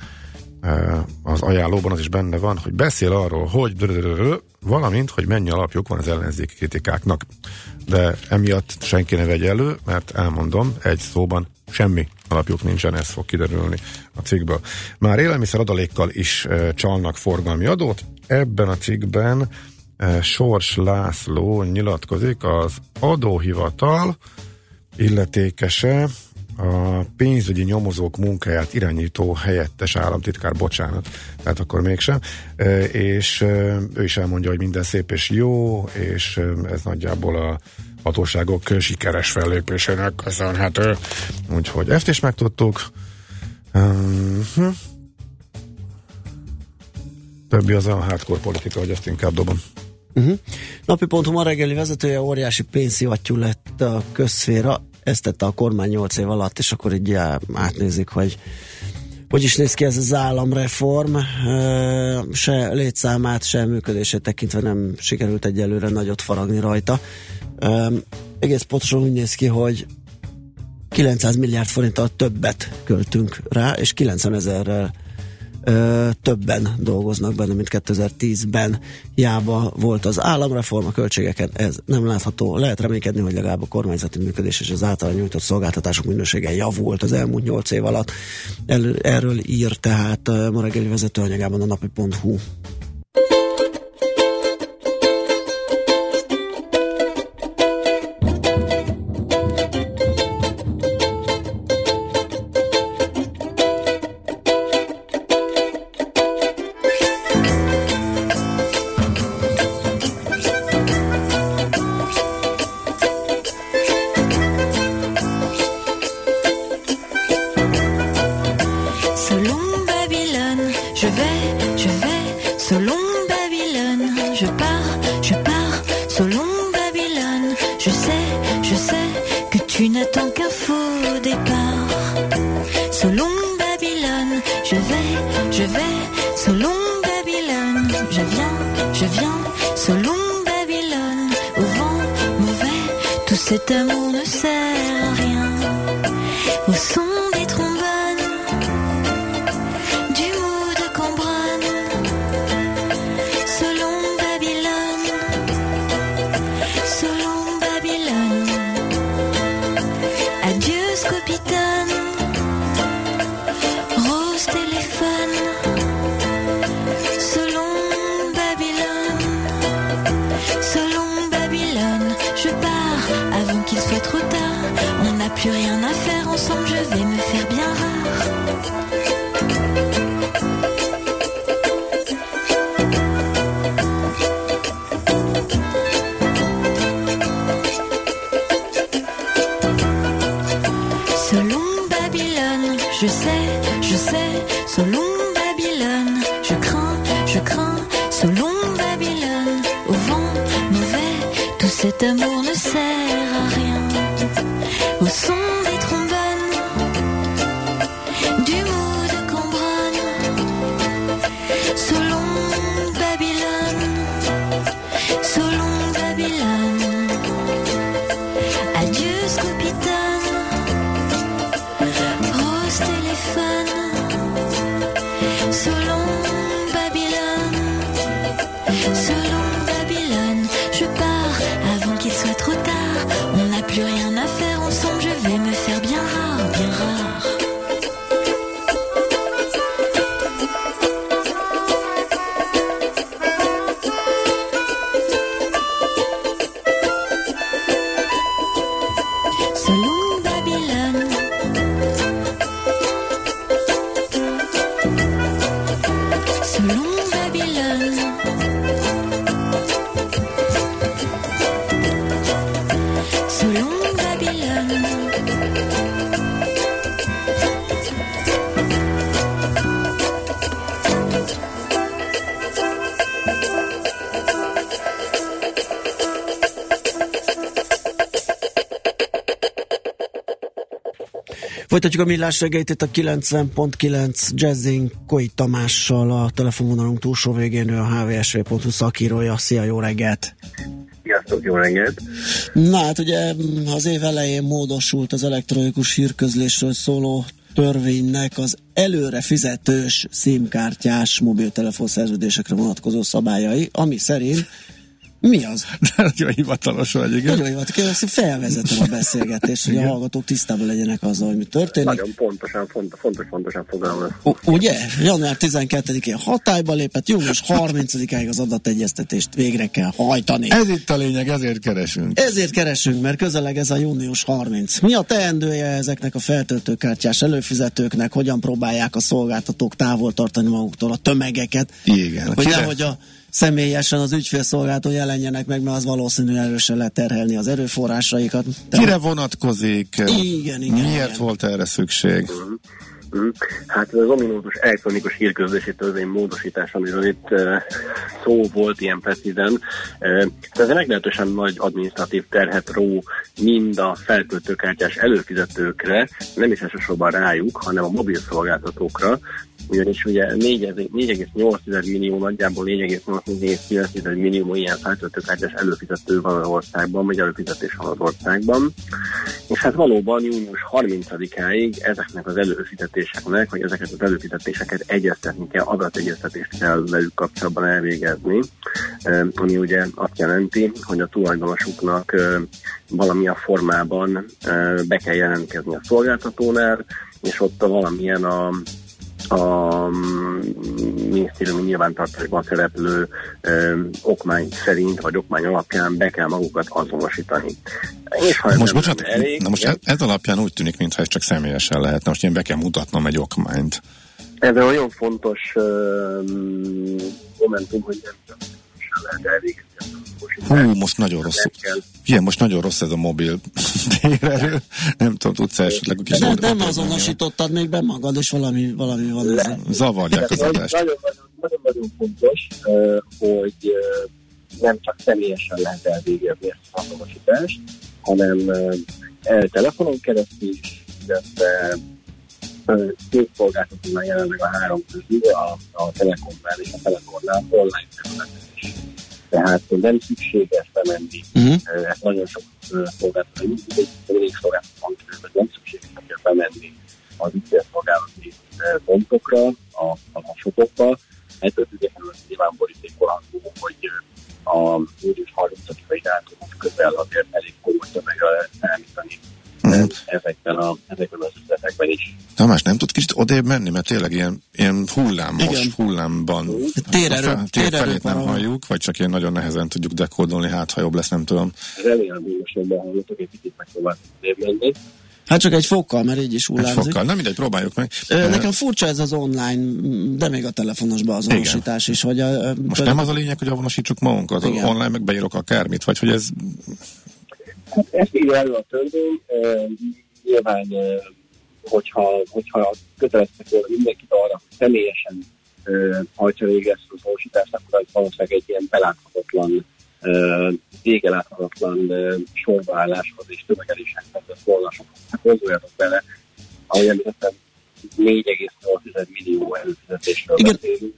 az ajánlóban az is benne van, hogy beszél arról, hogy valamint, hogy mennyi alapjuk van az ellenzéki kritikáknak. De emiatt senki ne vegye elő, mert elmondom, egy szóban semmi alapjuk nincsen, ez fog kiderülni a cikkből. Már élelmiszer adalékkal is e, csalnak forgalmi adót. Ebben a cikkben e, Sors László nyilatkozik, az adóhivatal illetékese, a pénzügyi nyomozók munkáját irányító helyettes államtitkár, bocsánat, tehát akkor mégsem, e, és e, ő is elmondja, hogy minden szép és jó, és ez nagyjából a hatóságok sikeres fellépésének köszönhető. Úgyhogy ezt is megtudtuk. Uh-huh. Többi az a hardcore politika, hogy ezt inkább dobom. Uh-huh. Napi pontom a reggeli vezetője óriási pénzszivattyú lett a közszféra, ezt tette a kormány 8 év alatt, és akkor így átnézik, hogy hogy is néz ki ez az államreform, se létszámát, se működését tekintve nem sikerült egyelőre nagyot faragni rajta. Egész pontosan úgy néz ki, hogy 900 milliárd forinttal többet költünk rá, és 90 ezerrel többen dolgoznak benne, mint 2010-ben. Hiába volt az államreform, a költségeken ez nem látható. Lehet reménykedni, hogy legalább a kormányzati működés és az által nyújtott szolgáltatások minősége javult az elmúlt 8 év alatt. El, erről ír tehát ma reggeli vezetőanyagában a napi.hu. Je vais, je vais, selon Babylone. Je viens, je viens, selon Babylone. Au vent mauvais, tout cet amour ne sert. Folytatjuk a millás reggelyt itt a 90.9 Jazzing Koi Tamással a telefonvonalunk túlsó végén ő a hvsv.hu szakírója. Szia, jó reggelt! Sziasztok, jó reggelt! Na hát ugye az év elején módosult az elektronikus hírközlésről szóló törvénynek az előre fizetős szímkártyás mobiltelefon szerződésekre vonatkozó szabályai, ami szerint mi az? Nagyon hivatalos vagy, igen. Nagyon hivatalos, hogy felvezetem a beszélgetést, hogy a hallgatók tisztában legyenek azzal, hogy mi történik. Nagyon pontosan, fontos, fontos, pontosan fogalmaz. Ugye? Január 12-én hatályba lépett, június 30-áig az adategyeztetést végre kell hajtani. Ez itt a lényeg, ezért keresünk. Ezért keresünk, mert közeleg ez a június 30. Mi a teendője ezeknek a feltöltőkártyás előfizetőknek? Hogyan próbálják a szolgáltatók távol tartani maguktól a tömegeket? Igen. Hogy nehogy a személyesen az ügyfélszolgáltató jelenjenek meg, mert az valószínűleg erősen leterhelni az erőforrásaikat. De Kire vonatkozik? Igen, igen. Miért igen. volt erre szükség? Mm. Hát az ominózus elektronikus hírközlési törvény módosítás, amiről itt uh, szó volt ilyen precízen, uh, ez egy meglehetősen nagy adminisztratív terhet ró mind a feltöltőkártyás előfizetőkre, nem is elsősorban rájuk, hanem a mobil szolgáltatókra, ugyanis ugye 4,8 millió, nagyjából 4,8 millió ilyen feltöltőkártyás előfizető van az országban, vagy előfizetés van az országban. És hát valóban június 30-áig ezeknek az előfizetéseknek, vagy ezeket az előfizetéseket egyeztetni kell, adategyeztetést kell velük kapcsolatban elvégezni, ami ugye azt jelenti, hogy a tulajdonosuknak valamilyen formában be kell jelentkezni a szolgáltatónál, és ott a valamilyen a a minisztériumi nyilvántartásban szereplő ö, okmány szerint, vagy okmány alapján be kell magukat azonosítani. És ha most, bocsánat, elég, na most ez, ez alapján úgy tűnik, mintha ez csak személyesen lehetne. Most én be kell mutatnom egy okmányt. Ez egy nagyon fontos uh, momentum, hogy nem csak lehet elvégezni Hú, most nagyon rossz. Igen, most nagyon rossz ez a mobil térerő. Nem tudom, tudsz esetleg kis De nem azonosítottad még be magad, és valami, valami van. Le. Zavarják az adást. Nagyon-nagyon fontos, hogy nem csak személyesen lehet elvégezni ezt az azonosítást, hanem telefonon keresztül is, illetve két szolgáltatónál jelenleg a három közül, a, a Telekomnál és a Telekomnál online területen tehát nem szükséges bemenni. Uh-huh. Ezt nagyon sok szolgáltató, egy elég szolgáltató hogy nem szükséges bemenni az ügyfélszolgálati pontokra, a, a shopokba. Ettől függetlenül nyilván borítékolható, hogy a július 30-ai dátumot közel azért elég komoly tömegre számítani uh-huh. ezekben, a, ezekben az üzletekben is. Tamás, nem tud kicsit odébb menni, mert tényleg ilyen, ilyen hullámos, Igen. hullámban. Térerő, a tér felét nem halljuk, vagy csak ilyen nagyon nehezen tudjuk dekódolni, hát ha jobb lesz, nem tudom. Remélem, hogy most jobban hallgatok, egy kicsit megpróbálok odébb menni. Hát csak egy fokkal, mert így is hullámzik. Egy fokkal, nem mindegy, próbáljuk meg. Ö, nekem furcsa ez az online, de még a telefonos beazonosítás is. Hogy a, Most például... nem az a lényeg, hogy avonosítsuk magunkat, Igen. online meg beírok akármit, vagy hogy ez... Hát ezt írja elő a törvény, nyilván hogyha, hogyha köteleztek volna mindenkit arra, hogy személyesen hajtsa végre ezt az azonosítást, akkor az valószínűleg egy ilyen beláthatatlan, vége láthatatlan sorbaálláshoz és tömegeléshez vezet volna sokat. Hát gondoljatok bele, ahogy említettem, 4,8 millió előfizetésről beszélünk,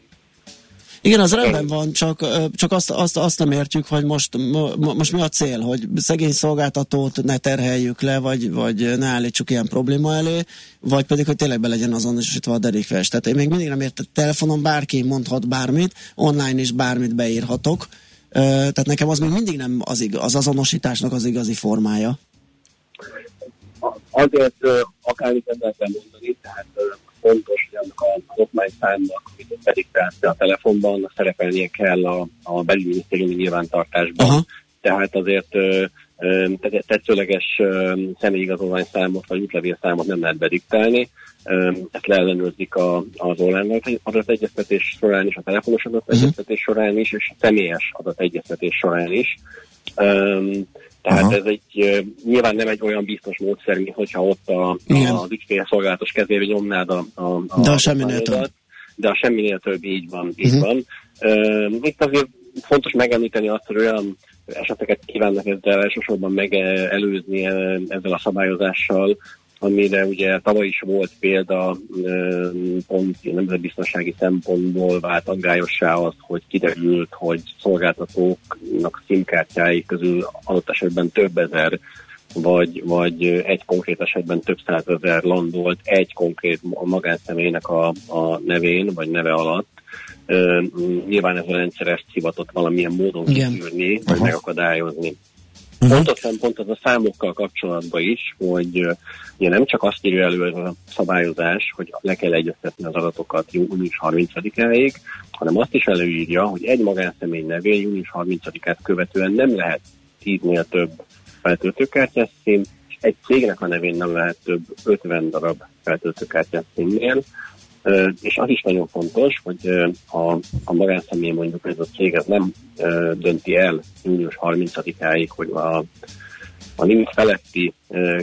igen, az rendben van, csak, csak azt, azt, azt nem értjük, hogy most, most mi a cél, hogy szegény szolgáltatót ne terheljük le, vagy, vagy ne állítsuk ilyen probléma elé, vagy pedig, hogy tényleg be legyen azonosítva a derékfes. Tehát én még mindig nem értem, telefonon bárki mondhat bármit, online is bármit beírhatok, tehát nekem az még mindig nem az, igaz, az azonosításnak az igazi formája. Azért akár itt ember kell mondani, tehát fontos, hogy annak a okmány számnak, amit pedig a telefonban, szerepelnie kell a, a belügyminisztériumi nyilvántartásban. Aha. Tehát azért tetszőleges személyigazolvány számot vagy útlevél számot nem lehet bediktálni. Ezt leellenőrzik az online adategyeztetés során is, a telefonos adategyeztetés során is, és a személyes adategyeztetés során is. Tehát Aha. ez egy nyilván nem egy olyan biztos módszer, mint hogyha ott a, a, az ügyfélszolgálatos kezébe nyomnád a, a, a, de a semminél több. De a semminél több így van. Így uh-huh. van. Uh, itt azért fontos megemlíteni azt, hogy olyan eseteket kívánnak ezzel elsősorban megelőzni ezzel a szabályozással, amire ugye tavaly is volt példa, pont nemzetbiztonsági szempontból vált aggályossá az, hogy kiderült, hogy szolgáltatóknak szimkártyái közül adott esetben több ezer vagy, vagy egy konkrét esetben több százezer landolt egy konkrét magánszemélynek a, a nevén, vagy neve alatt. Nyilván ez a rendszer ezt hivatott valamilyen módon kiszűrni, vagy megakadályozni. Uh-huh. Fontos szempont az a számokkal kapcsolatban is, hogy ugye nem csak azt írja elő a szabályozás, hogy le kell egyeztetni az adatokat június 30-áig, hanem azt is előírja, hogy egy magánszemély nevén június 30-át követően nem lehet tíznél több feltöltőkártyás szín, egy cégnek a nevén nem lehet több 50 darab feltöltőkártyás színnél, és az is nagyon fontos, hogy a, a magánszemély mondjuk ez a cég ez nem dönti el június 30-áig, hogy a, a limit feletti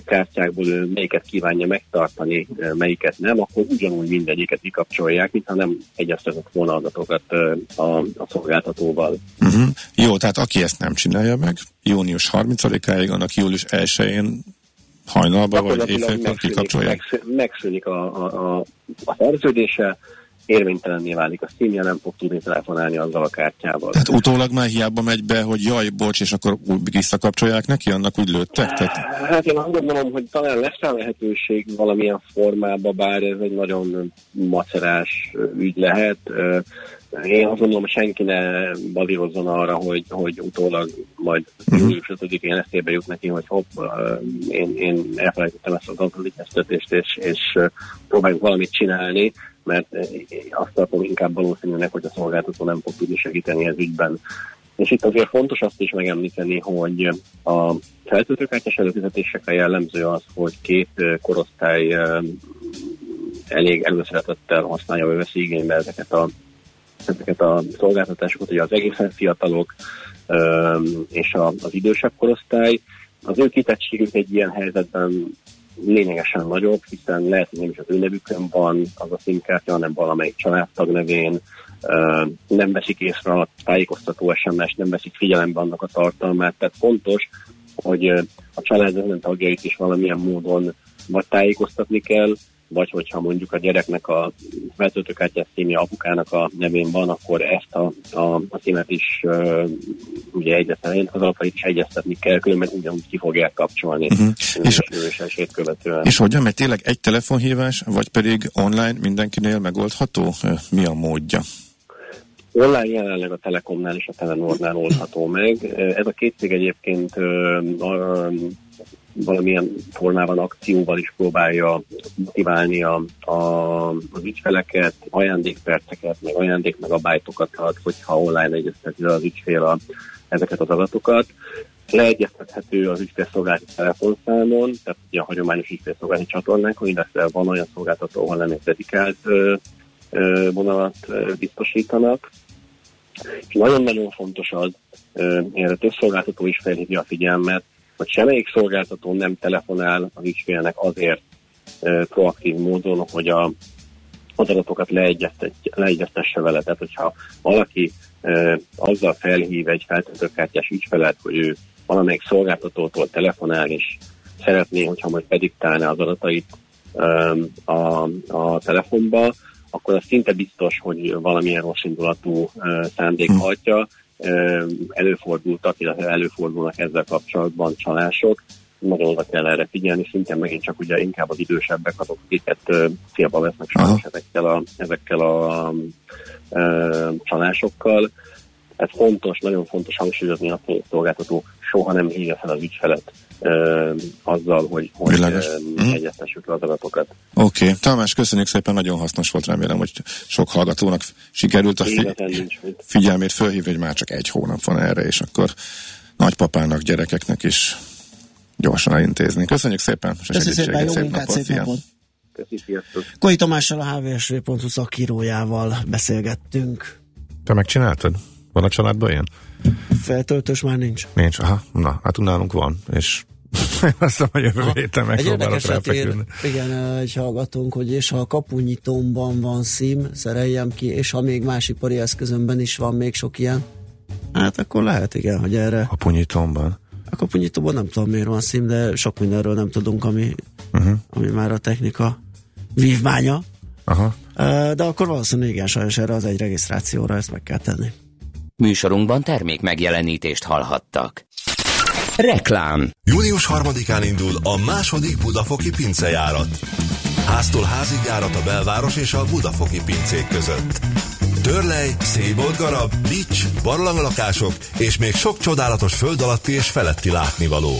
kártyákból melyiket kívánja megtartani, melyiket nem, akkor ugyanúgy mindegyiket kikapcsolják, mintha nem egyeztetett volna adatokat a, a szolgáltatóval. Uh-huh. Jó, tehát aki ezt nem csinálja meg, június 30-áig, annak július 1-én hajnalban vagy éjfélkor kikapcsolják? Megszűnik, megszűnik a, a, a, a szerződése, érvénytelenné válik a színje, nem fog tudni telefonálni azzal a kártyával. Tehát utólag már hiába megy be, hogy jaj, bocs, és akkor visszakapcsolják neki, annak úgy lőttek? Tehát... Hát én azt gondolom, hogy talán lesz rá lehetőség valamilyen formában, bár ez egy nagyon macerás ügy lehet. Én azt gondolom, senki ne balírozzon arra, hogy, hogy utólag majd uh-huh. július 5-én eszébe jut neki, hogy hopp, én, én elfelejtettem ezt az autolikeztetést, és, és próbáljuk valamit csinálni mert azt tartom inkább valószínűleg, hogy a szolgáltató nem fog tudni segíteni ez ügyben. És itt azért fontos azt is megemlíteni, hogy a feltöltőkártyás előfizetésekre jellemző az, hogy két korosztály elég előszeretettel használja, vagy veszi igénybe ezeket a, ezeket a szolgáltatásokat, ugye az egészen fiatalok és az idősebb korosztály. Az ő kitettségük egy ilyen helyzetben lényegesen nagyobb, hiszen lehet, hogy nem is az ő nevükön van az a színkártya, hanem valamelyik családtag nevén, nem veszik észre a tájékoztató SMS, nem veszik figyelembe annak a tartalmát, tehát fontos, hogy a család ezen tagjait is valamilyen módon vagy tájékoztatni kell, vagy hogyha mondjuk a gyereknek a feltöltőkártyás színje apukának a nevén van, akkor ezt a, a, a címet is uh, ugye egyeztetni, az alapait is egyeztetni kell, különben ugyanúgy ki fogják kapcsolni uh-huh. és, és, követően. És hogyan, mert tényleg egy telefonhívás, vagy pedig online mindenkinél megoldható? Mi a módja? Online jelenleg a Telekomnál és a Telenornál oldható meg. Ez a két cég egyébként valamilyen formában akcióval is próbálja motiválni a, a, az ügyfeleket, ajándékperceket, meg ajándék meg a bájtokat ad, hogyha online egyezteti az ügyfél a, ezeket az adatokat. Leegyeztethető az ügyfélszolgálati telefonszámon, tehát ugye a hagyományos ügyfélszolgálati csatornákon, illetve van olyan szolgáltató, ahol nem egy dedikált ö, ö, vonalat ö, biztosítanak. És nagyon-nagyon fontos az, erre több szolgáltató is felhívja a figyelmet, hogy semmelyik szolgáltató nem telefonál az ügyfélnek azért e, proaktív módon, hogy a, az adatokat leegyeztesse vele. Tehát, hogyha valaki e, azzal felhív egy feltöltőkártyás ügyfelet, hogy ő valamelyik szolgáltatótól telefonál, és szeretné, hogyha majd prediktálná az adatait e, a, a telefonba, akkor az szinte biztos, hogy valamilyen rossz indulatú e, szándék hm. hajtja, előfordultak, illetve előfordulnak ezzel kapcsolatban csalások. Nagyon oda kell erre figyelni, szintén megint csak ugye inkább az idősebbek azok, akiket célba vesznek sajnos ezekkel a, ezekkel a a csalásokkal. Ez fontos, nagyon fontos hangsúlyozni a szolgáltató soha nem hívja fel az ügyfelet ö, azzal, hogy, hogy mm. egyeztessük le az adatokat. Oké, okay. Tamás, köszönjük szépen, nagyon hasznos volt, remélem, hogy sok hallgatónak sikerült a fi- figyelmét fölhívni, hogy már csak egy hónap van erre, és akkor nagypapának, gyerekeknek is gyorsan elintézni. Köszönjük szépen, és Köszönjük szépen, jó szép munkát, napot, szép napot. Koi Tamással a hvsv.hu szakírójával beszélgettünk. Te megcsináltad? Van a családban ilyen? Feltöltős már nincs. Nincs, aha, na, hát nálunk van, és azt hogy jövő héten megpróbálok ráfeküdni. Igen, egy hallgatónk, hogy és ha a kapunyítómban van szím, szereljem ki, és ha még más ipari eszközömben is van még sok ilyen, hát akkor lehet, igen, hogy erre. Kapunyítómban? A kapunyítóban nem tudom miért van szím, de sok mindenről nem tudunk, ami uh-huh. ami már a technika vívmánya. Aha. De akkor valószínűleg igen, sajnos erre az egy regisztrációra ezt meg kell tenni. Műsorunkban termék megjelenítést hallhattak. Reklám Június 3-án indul a második Budafoki pincejárat. Háztól házig járat a belváros és a Budafoki pincék között. Törlej, széboltgarab, bics, barlanglakások és még sok csodálatos föld alatti és feletti látnivaló.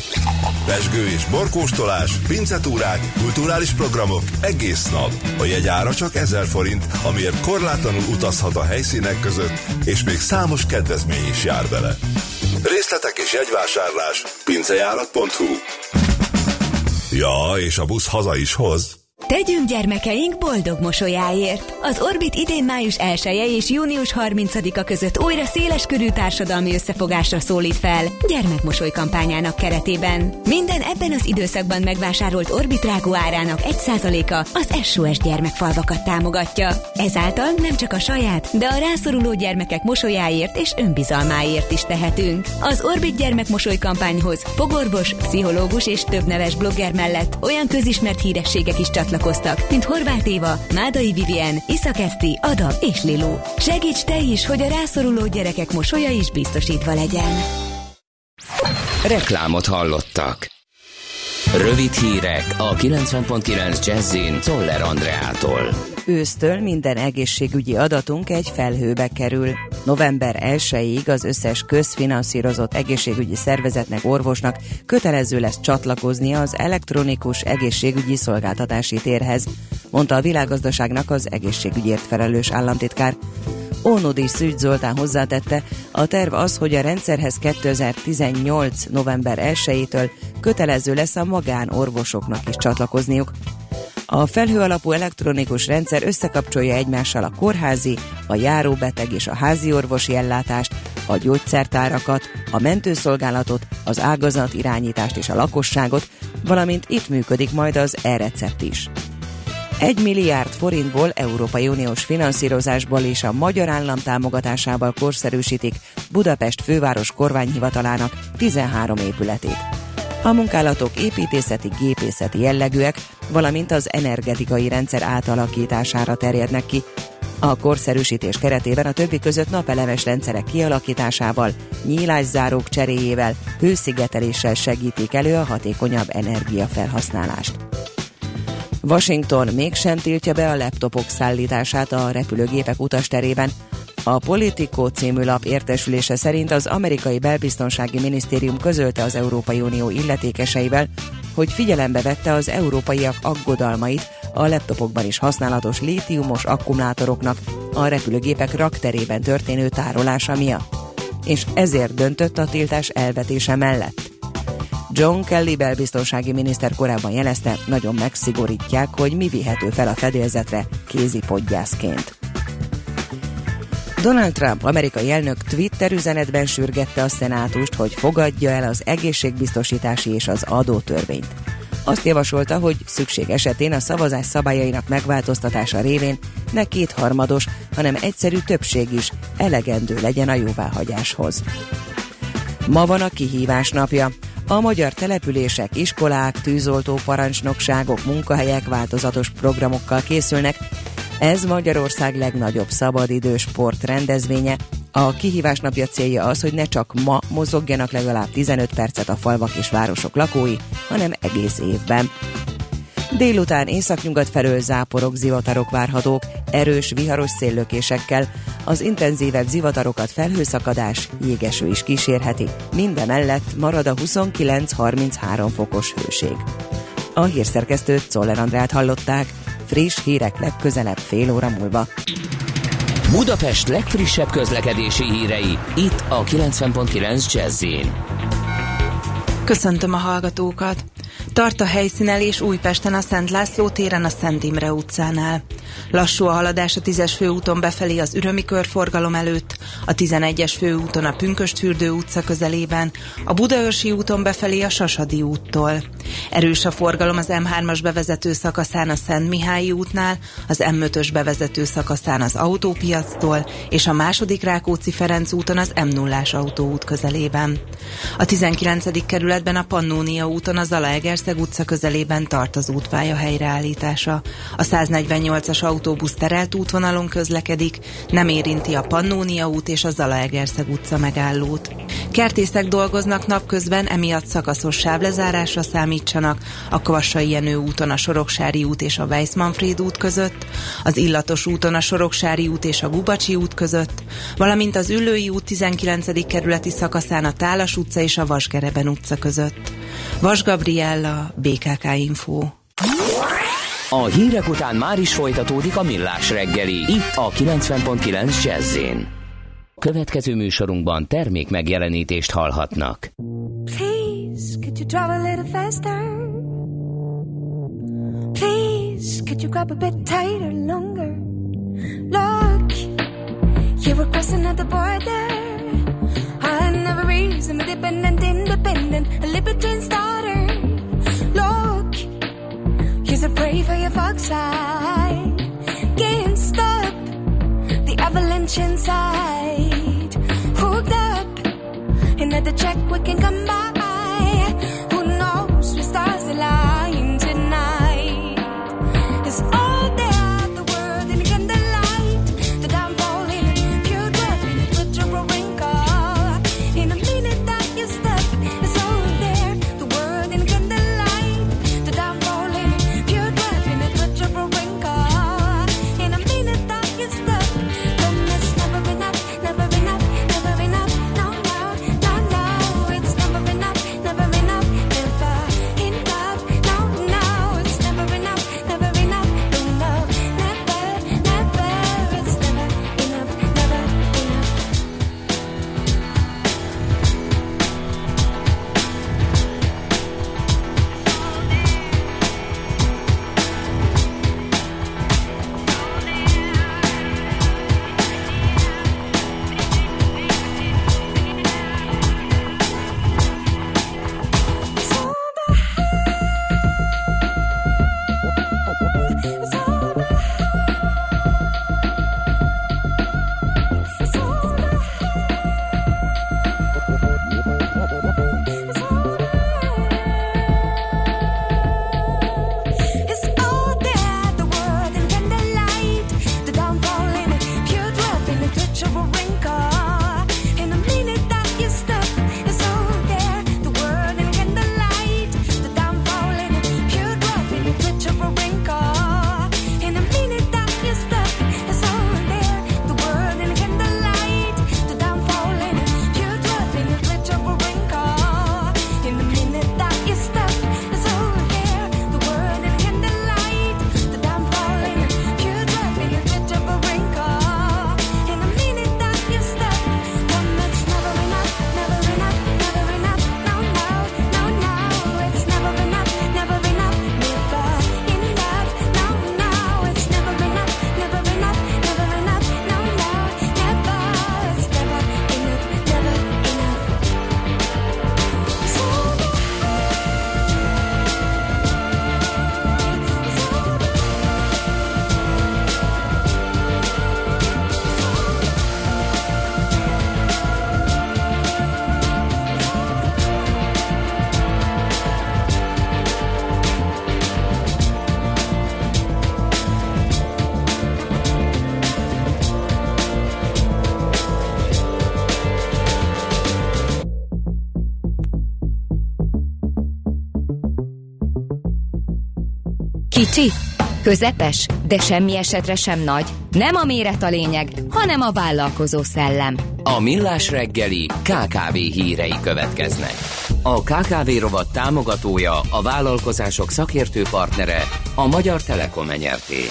Pesgő és borkóstolás, pincetúrák, kulturális programok egész nap. A jegyára csak 1000 forint, amiért korlátlanul utazhat a helyszínek között, és még számos kedvezmény is jár vele. Részletek és jegyvásárlás pincejárat.hu Ja, és a busz haza is hoz. Tegyünk gyermekeink boldog mosolyáért! Az Orbit idén május 1 -e és június 30-a között újra széleskörű társadalmi összefogásra szólít fel gyermekmosoly kampányának keretében. Minden ebben az időszakban megvásárolt Orbit rágó árának 1%-a az SOS gyermekfalvakat támogatja. Ezáltal nem csak a saját, de a rászoruló gyermekek mosolyáért és önbizalmáért is tehetünk. Az Orbit gyermekmosoly kampányhoz fogorvos, pszichológus és több neves blogger mellett olyan közismert hírességek is csatlakoztak, mint Horváth Éva, Mádai Vivien, Iszak Eszti, Ada és Lilu. Segíts te is, hogy a rászoruló gyerekek mosolya is biztosítva legyen. Reklámot hallottak. Rövid hírek a 90.9 Jazzin Toller Andreától. Ősztől minden egészségügyi adatunk egy felhőbe kerül. November 1-ig az összes közfinanszírozott egészségügyi szervezetnek, orvosnak kötelező lesz csatlakoznia az elektronikus egészségügyi szolgáltatási térhez, mondta a világgazdaságnak az egészségügyért felelős államtitkár. Ónodi Szűcs Zoltán hozzátette, a terv az, hogy a rendszerhez 2018. november 1-től kötelező lesz a magánorvosoknak is csatlakozniuk. A felhő alapú elektronikus rendszer összekapcsolja egymással a kórházi, a járóbeteg és a házi orvosi ellátást, a gyógyszertárakat, a mentőszolgálatot, az ágazat irányítást és a lakosságot, valamint itt működik majd az e-recept is. Egy milliárd forintból Európai Uniós finanszírozásból és a magyar állam támogatásával korszerűsítik Budapest főváros kormányhivatalának 13 épületét. A munkálatok építészeti, gépészeti jellegűek, valamint az energetikai rendszer átalakítására terjednek ki. A korszerűsítés keretében a többi között napelemes rendszerek kialakításával, nyílászárók cseréjével, hőszigeteléssel segítik elő a hatékonyabb energiafelhasználást. Washington mégsem tiltja be a laptopok szállítását a repülőgépek utasterében. A Politico című lap értesülése szerint az amerikai belbiztonsági minisztérium közölte az Európai Unió illetékeseivel, hogy figyelembe vette az európaiak aggodalmait a laptopokban is használatos lítiumos akkumulátoroknak a repülőgépek rakterében történő tárolása miatt. És ezért döntött a tiltás elvetése mellett. John Kelly belbiztonsági miniszter korábban jelezte, nagyon megszigorítják, hogy mi vihető fel a fedélzetre kézipodgyászként. Donald Trump amerikai elnök Twitter üzenetben sürgette a szenátust, hogy fogadja el az egészségbiztosítási és az adótörvényt. Azt javasolta, hogy szükség esetén a szavazás szabályainak megváltoztatása révén ne kétharmados, hanem egyszerű többség is elegendő legyen a jóváhagyáshoz. Ma van a kihívás napja. A magyar települések, iskolák, tűzoltó parancsnokságok, munkahelyek változatos programokkal készülnek. Ez Magyarország legnagyobb szabadidős sport rendezvénye. A kihívás napja célja az, hogy ne csak ma mozogjanak legalább 15 percet a falvak és városok lakói, hanem egész évben. Délután északnyugat felől záporok, zivatarok várhatók, erős, viharos széllökésekkel. Az intenzívebb zivatarokat felhőszakadás, jégeső is kísérheti. Mindemellett marad a 29-33 fokos hőség. A hírszerkesztőt Czoller Andrát hallották. Friss hírek legközelebb fél óra múlva. Budapest legfrissebb közlekedési hírei, itt a 90.9 jazz Köszöntöm a hallgatókat! Tart a helyszínelés Újpesten a Szent László téren a Szent Imre utcánál. Lassú a haladás a 10-es főúton befelé az Ürömi körforgalom előtt, a 11-es főúton a Pünköstfürdő utca közelében, a Budaörsi úton befelé a Sasadi úttól. Erős a forgalom az M3-as bevezető szakaszán a Szent Mihályi útnál, az M5-ös bevezető szakaszán az autópiactól, és a második Rákóczi Ferenc úton az M0-ás autóút közelében. A 19. kerületben a Pannónia úton a Zalaegerszeg utca közelében tart az útpálya helyreállítása. A 148-as autóbusz terelt útvonalon közlekedik, nem érinti a Pannónia út és a Zalaegerszeg utca megállót. Kertészek dolgoznak napközben, emiatt szakaszos sávlezárásra számítsanak a Kvassai Jenő úton a Soroksári út és a Weissmanfried út között, az Illatos úton a Soroksári út és a Gubacsi út között, valamint az Üllői út 19. kerületi szakaszán a Tálas utca és a Vasgereben utca között. Vas Gabriella, BKK Info. A hírek után már is folytatódik a millás reggeli, itt a 90.9 jazz Következő műsorunkban termék megjelenítést hallhatnak. Please, could you drive a little faster? Please, could you grab a bit tighter, longer? Look, you were crossing at the border. Independent, independent, a libertine starter. Look, you're so brave for your fox side. Can't stop the avalanche inside. Hooked up, another check we can come by. Közepes, de semmi esetre sem nagy. Nem a méret a lényeg, hanem a vállalkozó szellem. A millás reggeli KKV hírei következnek. A KKV rovat támogatója, a vállalkozások szakértő partnere, a Magyar Telekom enyerté.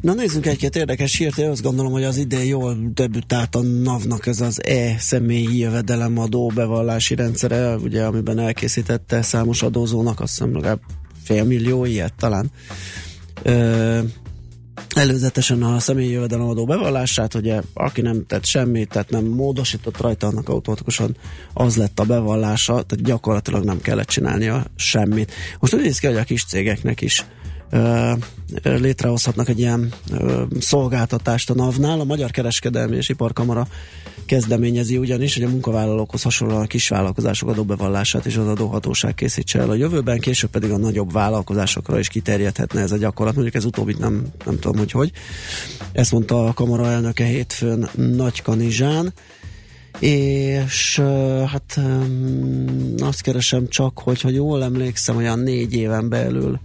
Na nézzünk egy-két érdekes hírt, én azt gondolom, hogy az idén jól debütált a NAV-nak ez az e-személyi jövedelemadó bevallási rendszere, ugye, amiben elkészítette számos adózónak, azt hiszem legalább fél millió ilyet talán ö, előzetesen a személyi jövedelemadó bevallását, ugye aki nem tett semmit, tehát nem módosított rajta, annak automatikusan az lett a bevallása, tehát gyakorlatilag nem kellett csinálnia semmit. Most úgy néz ki, hogy a kis cégeknek is létrehozhatnak egy ilyen szolgáltatást a NAV-nál. A Magyar Kereskedelmi és Iparkamara kezdeményezi ugyanis, hogy a munkavállalókhoz hasonlóan a kisvállalkozások adóbevallását és az adóhatóság készítse el a jövőben, később pedig a nagyobb vállalkozásokra is kiterjedhetne ez a gyakorlat. Mondjuk ez utóbbit nem, nem tudom, hogy hogy. Ezt mondta a kamara elnöke hétfőn Nagy Kanizsán és hát azt keresem csak, hogy ha jól emlékszem, olyan négy éven belül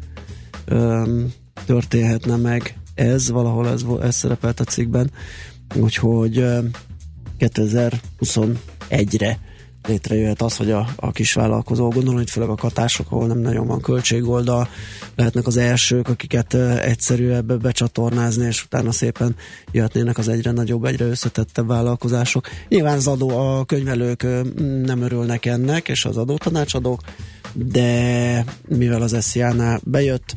um, történhetne meg ez, valahol ez, ez szerepelt a cikkben, úgyhogy um, 2021-re létrejöhet az, hogy a, a kisvállalkozó, gondolom, hogy főleg a katások, ahol nem nagyon van költségoldal, lehetnek az elsők, akiket egyszerű ebbe becsatornázni, és utána szépen jöhetnének az egyre nagyobb, egyre összetettebb vállalkozások. Nyilván az adó, a könyvelők nem örülnek ennek, és az adótanácsadók, de mivel az SZIA-nál bejött,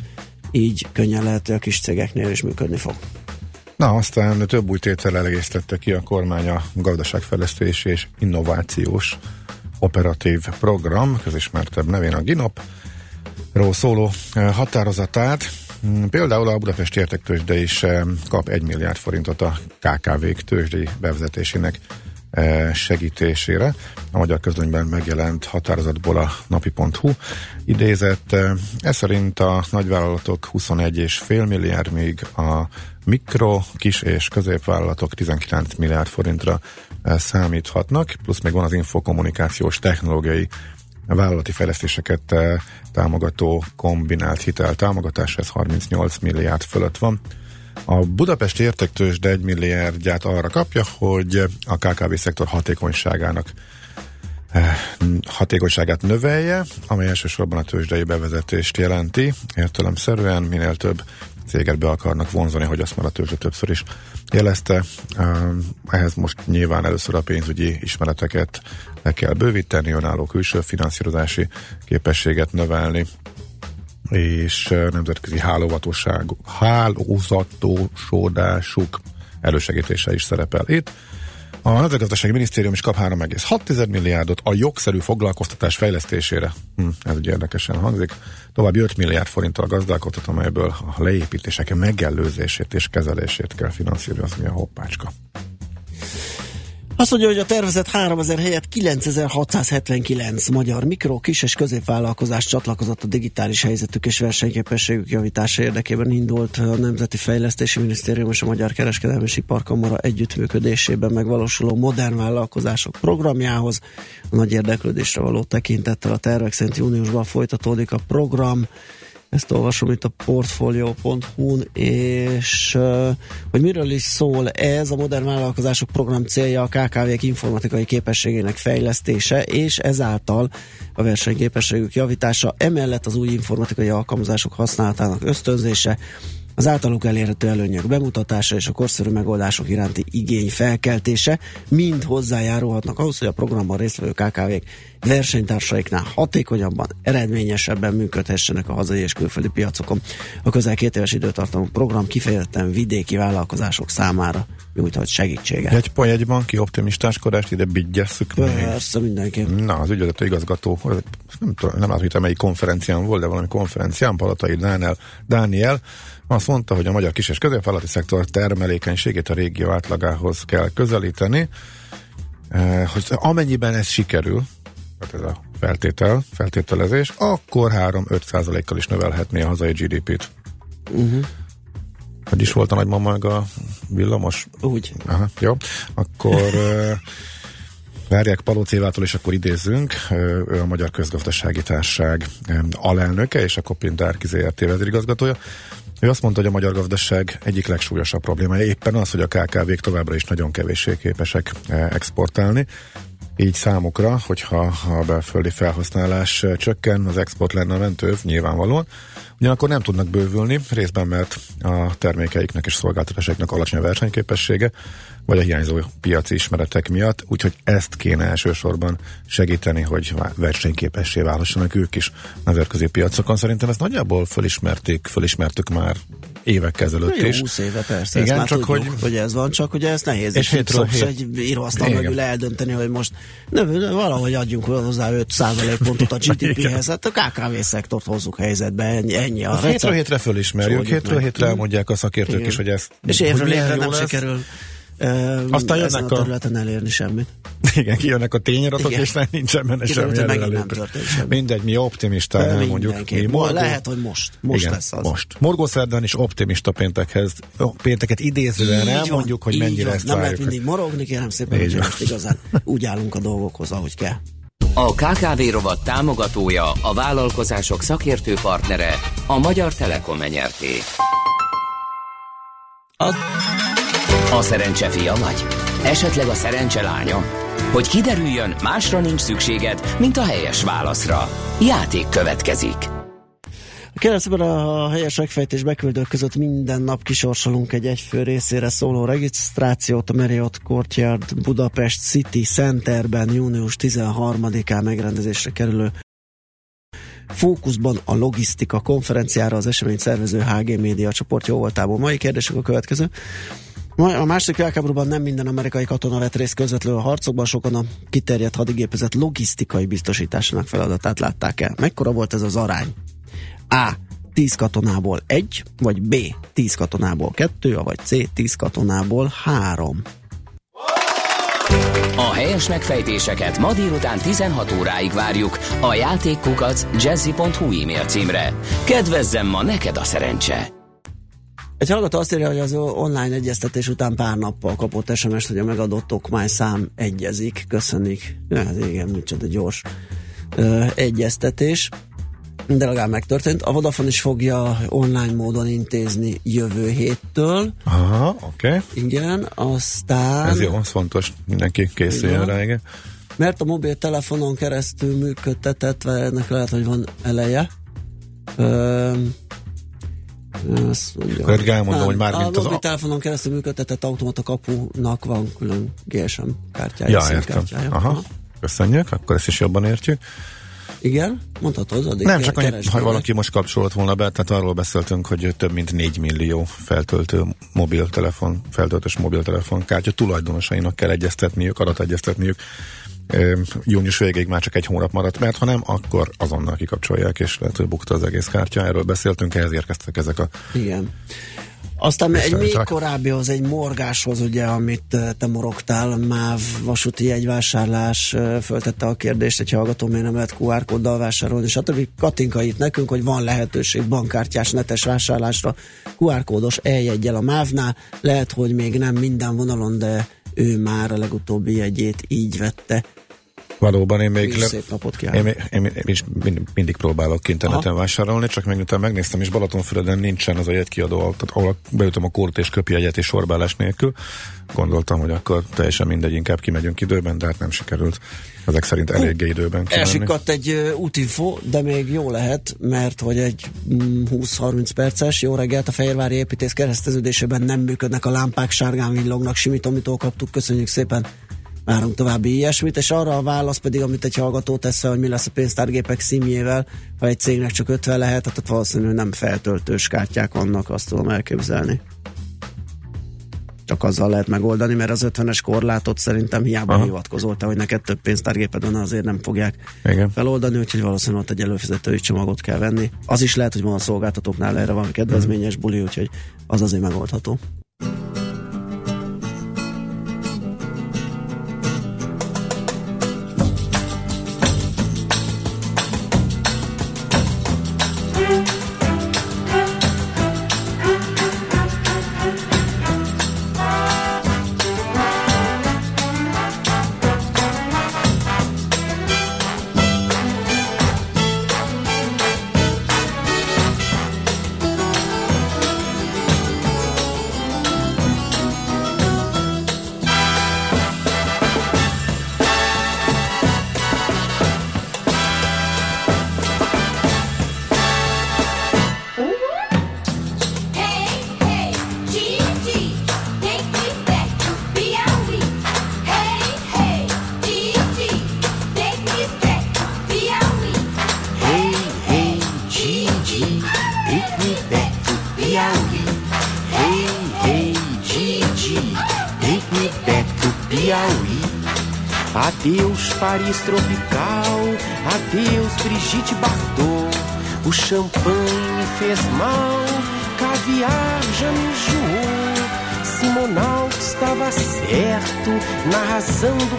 így könnyen lehet, hogy a kis cégeknél is működni fog. Na, aztán több új tétel egészítette ki a kormány a gazdaságfejlesztési és innovációs operatív program, közismertebb nevén a GINOP, ról szóló határozatát. Például a Budapesti Értektősde is kap 1 milliárd forintot a KKV-k tőzsdei bevezetésének segítésére. A magyar közönyben megjelent határozatból a napi.hu idézett. Ez szerint a nagyvállalatok 21,5 milliárd, míg a mikro, kis és középvállalatok 19 milliárd forintra számíthatnak, plusz még van az infokommunikációs technológiai vállalati fejlesztéseket támogató kombinált hitel támogatás, ez 38 milliárd fölött van. A Budapesti értektős de 1 milliárdját arra kapja, hogy a KKV szektor hatékonyságának hatékonyságát növelje, amely elsősorban a tőzsdei bevezetést jelenti. Értelemszerűen minél több céget be akarnak vonzani, hogy azt már a tőzsde többször is jelezte. Ehhez most nyilván először a pénzügyi ismereteket le kell bővíteni, önálló külső finanszírozási képességet növelni, és nemzetközi hálózatosodásuk elősegítése is szerepel itt. A Nemzetgazdasági Minisztérium is kap 3,6 milliárdot a jogszerű foglalkoztatás fejlesztésére. Hm, ez ugye érdekesen hangzik. További 5 milliárd forinttal a gazdálkodtat, amelyből a leépítések megelőzését és kezelését kell finanszírozni a hoppácska. Azt mondja, hogy a tervezett 3000 helyett 9679 magyar mikro, kis és középvállalkozás csatlakozott a digitális helyzetük és versenyképességük javítása érdekében indult a Nemzeti Fejlesztési Minisztérium és a Magyar Kereskedelmi és Iparkamara együttműködésében megvalósuló modern vállalkozások programjához. A nagy érdeklődésre való tekintettel a tervek szerint júniusban folytatódik a program ezt olvasom itt a portfolio.hu-n, és hogy miről is szól ez, a modern vállalkozások program célja a KKV-k informatikai képességének fejlesztése, és ezáltal a versenyképességük javítása, emellett az új informatikai alkalmazások használatának ösztönzése, az általuk elérhető előnyök bemutatása és a korszerű megoldások iránti igény felkeltése mind hozzájárulhatnak ahhoz, hogy a programban résztvevő KKV-k versenytársaiknál hatékonyabban, eredményesebben működhessenek a hazai és külföldi piacokon. A közel két éves időtartamú program kifejezetten vidéki vállalkozások számára nyújthat segítséget. Egy, egy banki optimistáskodást ide bigyesszük Persze, mindenképp. Na, az ügyvezető igazgató, nem, tudom, nem látom, hogy melyik konferencián volt, de valami konferencián, Palatai Dániel, Dániel azt mondta, hogy a magyar kis- és középvállalati szektor termelékenységét a régió átlagához kell közelíteni, eh, hogy amennyiben ez sikerül, tehát ez a feltétel, feltételezés, akkor 3-5 kal is növelhetné a hazai GDP-t. Uh-huh. Hogy is volt a nagymama meg a villamos? Úgy. Aha, jó. Akkor uh, várják Palócévától, és akkor idézzünk. Ő a Magyar Közgazdasági Társaság alelnöke, és a Kopin ZRT vezérigazgatója. Ő azt mondta, hogy a magyar gazdaság egyik legsúlyosabb problémája éppen az, hogy a KKV-k továbbra is nagyon kevéssé képesek exportálni. Így számukra, hogyha a belföldi felhasználás csökken, az export lenne a mentőv, nyilvánvalóan. Ugyanakkor nem tudnak bővülni, részben mert a termékeiknek és szolgáltatásaiknak alacsony a versenyképessége, vagy a hiányzó piaci ismeretek miatt, úgyhogy ezt kéne elsősorban segíteni, hogy versenyképessé válhassanak ők is nemzetközi piacokon. Szerintem ezt nagyjából fölismerték, fölismertük már évek ezelőtt Jó, is. 20 éve persze, Igen, ezt már csak tudjuk, hogy- hogy... ez van, csak ugye ez nehéz. És hétről hét- egy íróasztal mögül eldönteni, hogy most ne, ne, valahogy adjunk hozzá 5% pontot a GDP-hez. Hát a KKV szektort hozzuk helyzetbe, ennyi, ennyi a A hétről hétre fölismerjük, hétről hétre elmondják a szakértők Igen. is, hogy ezt És hogy évről évre nem sikerül Aztán ezen jönnek a a- területen elérni semmit. Igen, kijönnek a tényadatok, Igen. és nem nincsen benne Kiderült, semmi hogy megint nem történt semmi. Mindegy, mi optimisták, nem mondjuk. Mindenképp. Mi morgó- Lehet, hogy most. Most Igen, lesz az. Most. Morgószerdán is optimista péntekhez, pénteket idézően elmondjuk, van, hogy mennyire ezt Nem lehet mindig morogni, kérem szépen, hogy most igazán úgy állunk a dolgokhoz, ahogy kell. A KKV rovat támogatója, a vállalkozások szakértő partnere, a Magyar Telekom enyerté. A szerencse fia vagy? Esetleg a szerencse lánya? Hogy kiderüljön, másra nincs szükséged, mint a helyes válaszra. Játék következik. Kérem szépen a helyes megfejtés beküldők között minden nap kisorsolunk egy egyfő részére szóló regisztrációt a Marriott Courtyard Budapest City Centerben június 13-án megrendezésre kerülő Fókuszban a logisztika konferenciára az esemény szervező HG Média csoport jó voltából. Mai kérdések a következő. A második világháborúban nem minden amerikai katona vett részt közvetlenül a harcokban, sokan a kiterjedt hadigépezet logisztikai biztosításának feladatát látták el. Mekkora volt ez az arány? A. 10 katonából 1, vagy B. 10 katonából 2, vagy C. 10 katonából 3. A helyes megfejtéseket ma délután 16 óráig várjuk a játékkukac jazzy.hu e-mail címre. Kedvezzem ma neked a szerencse! Egy hallgató azt írja, hogy az online egyeztetés után pár nappal kapott SMS-t, hogy a megadott okmány szám egyezik. Köszönik. Ja, hát igen, micsoda gyors ö, egyeztetés. De legalább megtörtént. A Vodafone is fogja online módon intézni jövő héttől. Aha, oké. Okay. Igen, aztán... Ez jó, ez fontos. Mindenki készüljön Igen. rá, igen. Mert a mobiltelefonon keresztül működtetett, vagy ennek lehet, hogy van eleje. Ö, azt mondja. Akkor elmondom, Nem, hogy már a mint a- mobiltelefonon keresztül működtetett automata kapunak van külön GSM kártyája, Ja, értem. kártyája. Aha. Köszönjük, akkor ezt is jobban értjük. Igen, mondhatod, addig Nem, csak keresd ha valaki most kapcsolt volna be, tehát arról beszéltünk, hogy több mint 4 millió feltöltő mobiltelefon, feltöltős mobiltelefon kártya tulajdonosainak kell egyeztetniük, adategyeztetniük. Június végéig már csak egy hónap maradt, mert ha nem, akkor azonnal kikapcsolják, és lehet, hogy bukta az egész kártya. Erről beszéltünk, ehhez érkeztek ezek a Igen. Aztán egy még korábbihoz, egy morgáshoz, ugye, amit te morogtál, MÁV vasúti jegyvásárlás föltette a kérdést, egy hallgató miért nem lehet QR kóddal vásárolni, stb. Katinka itt nekünk, hogy van lehetőség bankkártyás netes vásárlásra, QR kódos eljegyel a MÁV-nál, lehet, hogy még nem minden vonalon, de ő már a legutóbbi jegyét így vette. Valóban én még És szép napot én, kívánok. én, én, én is mindig, mindig próbálok interneten Aha. vásárolni, csak meg miután megnéztem, és Balatonfüreden nincsen az a jegykiadó, tehát ahol beütöm a kórt és köpi jegyet és sorbálás nélkül. Gondoltam, hogy akkor teljesen mindegy, inkább kimegyünk időben, de hát nem sikerült. Ezek szerint eléggé időben kimenni. Elsikadt egy uh, útinfo, de még jó lehet, mert hogy egy mm, 20-30 perces jó reggelt a Fehérvári építész kereszteződésében nem működnek a lámpák, sárgán villognak, Simitomitól kaptuk, köszönjük szépen. Várunk további ilyesmit, és arra a válasz pedig, amit egy hallgató tesz hogy mi lesz a pénztárgépek szímjével, ha egy cégnek csak 50 lehet, hát ott valószínűleg nem feltöltős kártyák vannak, azt tudom elképzelni. Csak azzal lehet megoldani, mert az 50-es korlátot szerintem hiába Aha. hivatkozolta, hogy neked több pénztárgéped van, azért nem fogják Igen. feloldani, úgyhogy valószínűleg ott egy előfizetői csomagot kell venni. Az is lehet, hogy van a szolgáltatóknál erre valami kedvezményes buli, úgyhogy az azért megoldható.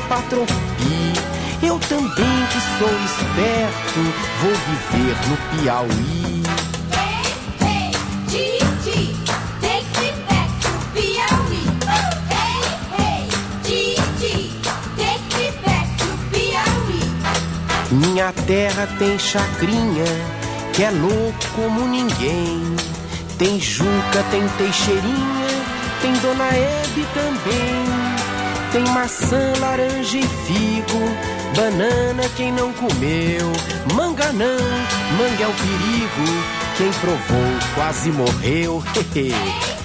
Patropi. Eu também que sou esperto, vou viver no Piauí. Hey, hey, Gigi, take me back to Piauí. Hey, hey, Gigi, take me back to Piauí. Minha terra tem chacrinha, que é louco como ninguém. Tem Juca, tem Teixeirinha, tem Dona Hebe também. Tem maçã, laranja e figo, banana quem não comeu. Manga não, manga é o perigo, quem provou quase morreu.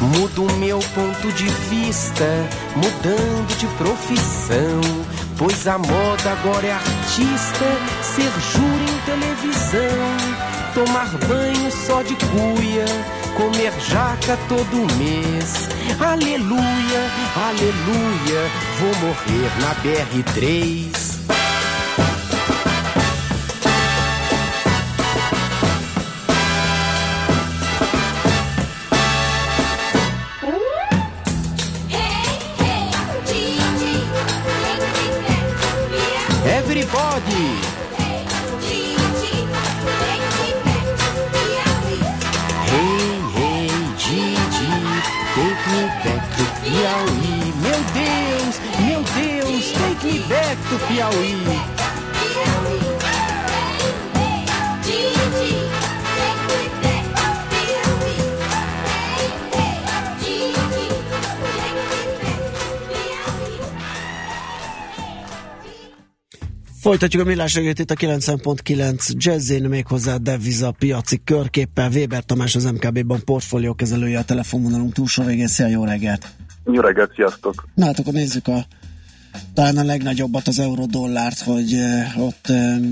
Mudo meu ponto de vista, mudando de profissão. Pois a moda agora é artista, ser júri em televisão. Tomar banho só de cuia, comer jaca todo mês. Aleluia, aleluia, vou morrer na BR3. Everybody! Piauí. Folytatjuk a millás reggelt itt a 90.9 Jazzin, méghozzá deviza piaci körképpel. Weber Tamás az MKB-ban portfólió kezelője a telefonvonalunk túlsó végén. Szia, jó reggelt! Jó reggelt, sziasztok! Na hát akkor nézzük a talán a legnagyobbat az euró-dollárt, hogy uh, ott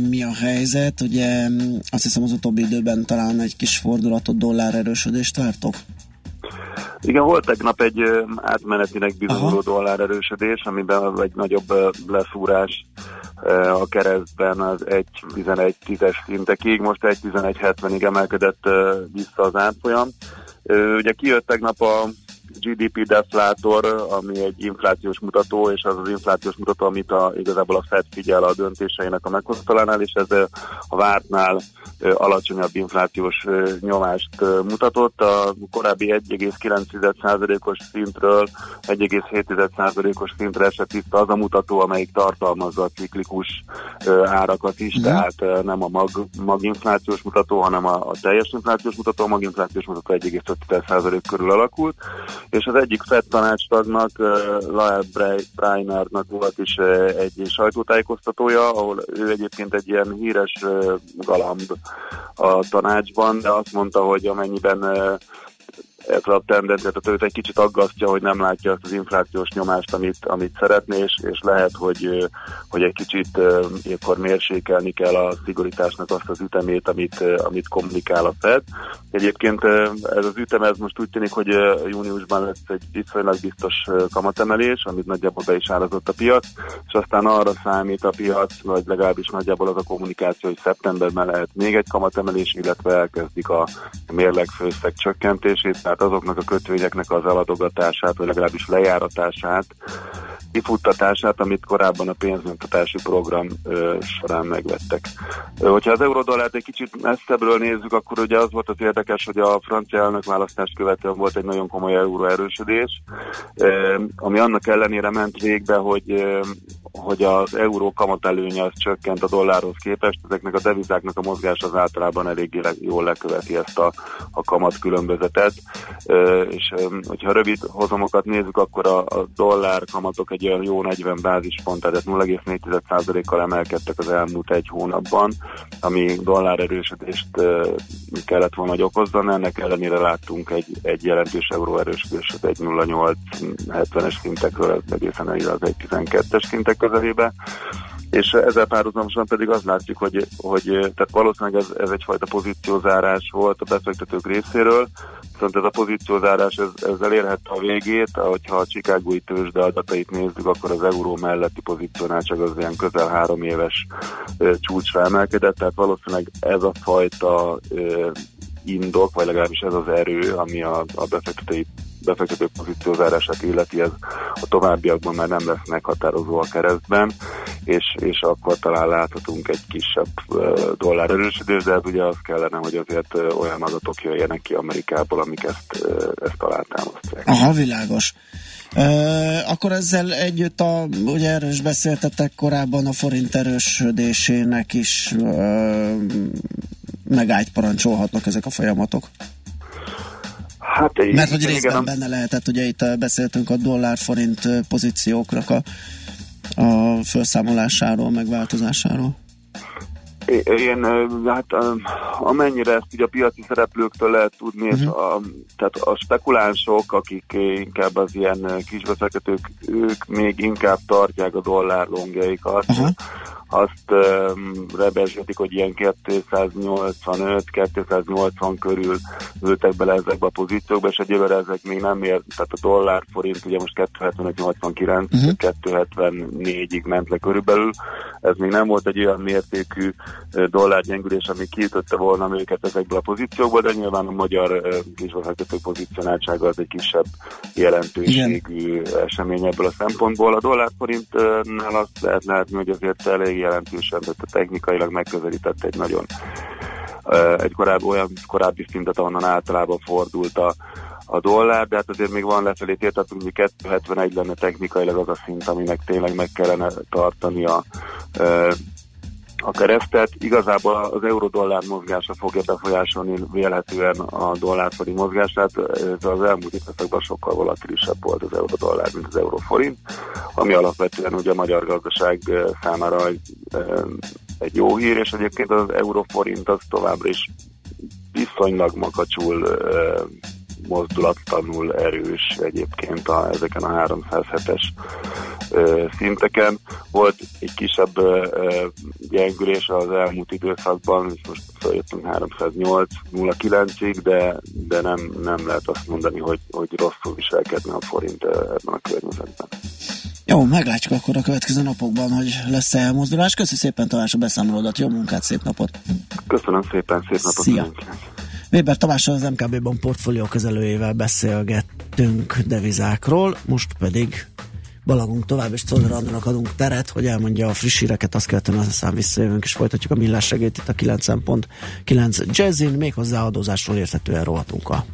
mi a helyzet. Ugye azt hiszem az utóbbi időben talán egy kis fordulatot dollár erősödést vártok. Igen, volt tegnap egy átmenetinek bizonyuló dollár erősödés, amiben egy nagyobb leszúrás a keresztben az 1.11.10-es szintekig, most 1.11.70-ig emelkedett vissza az árfolyam. Ö, Ugye kijött tegnap a GDP deflátor, ami egy inflációs mutató, és az az inflációs mutató, amit a, igazából a Fed figyel a döntéseinek a meghozatalánál, és ez a vártnál alacsonyabb inflációs nyomást mutatott. A korábbi 1,9%-os szintről 1,7%-os szintre esett vissza az a mutató, amelyik tartalmazza a ciklikus árakat is, Mhm. tehát nem a mag, maginflációs mutató, hanem a, a teljes inflációs mutató, a maginflációs mutató 1,5% körül alakult, és az egyik FED tanácstagnak, Lael Breinernak volt is egy sajtótájékoztatója, ahol ő egyébként egy ilyen híres galamb a tanácsban, de azt mondta, hogy amennyiben ez tendenciát, tehát őt egy kicsit aggasztja, hogy nem látja azt az inflációs nyomást, amit, amit szeretné, és, és lehet, hogy, hogy egy kicsit ilyenkor mérsékelni kell a szigorításnak azt az ütemét, amit, amit kommunikál a Fed. Egyébként ez az ütem, ez most úgy tűnik, hogy júniusban lesz egy viszonylag biztos kamatemelés, amit nagyjából be is árazott a piac, és aztán arra számít a piac, vagy legalábbis nagyjából az a kommunikáció, hogy szeptemberben lehet még egy kamatemelés, illetve elkezdik a mérleg főszeg csökkentését, tehát azoknak a kötvényeknek az eladogatását, vagy legalábbis lejáratását, kifuttatását, amit korábban a pénznyomtatási program ö, során megvettek. Ö, hogyha az eurodollárt egy kicsit messzebbről nézzük, akkor ugye az volt az érdekes, hogy a francia elnökválasztást követően volt egy nagyon komoly euró erősödés, ö, ami annak ellenére ment végbe, hogy ö, hogy az euró kamatelőnye az csökkent a dollárhoz képest, ezeknek a devizáknak a mozgás az általában eléggé le- jól leköveti ezt a, a kamat különbözetet, és hogyha rövid hozamokat nézzük, akkor a, dollár kamatok egy olyan jó 40 bázispont, tehát 0,4%-kal emelkedtek az elmúlt egy hónapban, ami dollár erősödést kellett volna, hogy okozzon, ennek ellenére láttunk egy, egy jelentős euró erősödést, egy 0,870-es szintekről, ez egészen el az 1,12-es szintek közelébe. És ezzel párhuzamosan pedig azt látjuk, hogy, hogy tehát valószínűleg ez, ez egyfajta pozíciózárás volt a befektetők részéről, viszont ez a pozíciózárás ez, ez elérhette a végét, hogyha a Chicagói tőzsde adatait nézzük, akkor az euró melletti pozíciónál csak az ilyen közel három éves ö, csúcsra emelkedett, tehát valószínűleg ez a fajta ö, indok, vagy legalábbis ez az erő, ami a, a befektetői befektető pozíciózárását illeti, ez a továbbiakban már nem lesz meghatározó a keresztben, és, és akkor talán láthatunk egy kisebb dollár erősödés, de ez ugye az kellene, hogy azért olyan adatok jöjjenek ki Amerikából, amik ezt, ezt alátámasztják. Aha, világos. E, akkor ezzel együtt, a, ugye erről is beszéltetek korábban a forint erősödésének is e, megállt parancsolhatnak ezek a folyamatok. Hát, Mert hogy részben igen, benne lehetett, ugye itt eh, beszéltünk a dollár-forint eh, pozícióknak a, a felszámolásáról, megváltozásáról. Én, ö, hát amennyire ezt ugye a piaci szereplőktől lehet tudni, és a, tehát a spekulánsok, akik inkább az ilyen kisbefektetők, ők még inkább tartják a dollár longjaikat. Azt rebesgetik, hogy ilyen 285-280 körül ültek bele ezekbe a pozíciókba, és egyébként ezek még nem ér, tehát a dollár forint ugye most 275-89, uh-huh. 274-ig ment le körülbelül. Ez még nem volt egy olyan mértékű dollárgyengülés, ami kiütötte volna őket ezekből a pozíciókból, de nyilván a magyar kisbefektető pozícionáltsága az egy kisebb jelentőségű esemény ebből a szempontból. A dollár forintnál azt lehet látni, hogy azért elég jelentősen, tehát technikailag megközelített egy nagyon egy korábbi, olyan korábbi szintet, ahonnan általában fordult a, a dollár, de hát azért még van lefelé tér, tehát mondjuk 271 lenne technikailag az a szint, aminek tényleg meg kellene tartani a, a keresztet. Igazából az euró-dollár mozgása fogja befolyásolni vélhetően a dollárforint mozgását. Ez az elmúlt időszakban sokkal volatilisebb volt az euró-dollár, mint az euróforint, ami alapvetően ugye a magyar gazdaság számára egy, egy jó hír, és egyébként az euróforint az továbbra is viszonylag makacsul mozdulatlanul erős egyébként a, ezeken a 307-es ö, szinteken. Volt egy kisebb ö, gyengülés az elmúlt időszakban, most feljöttünk 308-09-ig, de, de nem, nem lehet azt mondani, hogy, hogy rosszul viselkedne a forint ebben a környezetben. Jó, meglátjuk akkor a következő napokban, hogy lesz-e elmozdulás. Köszi szépen Tamás a beszámolódat, jó munkát, szép napot! Köszönöm szépen, szép napot Szia. mindenkinek! Weber Tamással az MKB Bank portfólió kezelőjével beszélgettünk devizákról, most pedig balagunk tovább, és Czoller Andrának adunk teret, hogy elmondja a friss híreket, azt követően aztán visszajövünk, és folytatjuk a millás segét itt a 9.9 Jazzin, méghozzá adózásról érthetően rohatunk a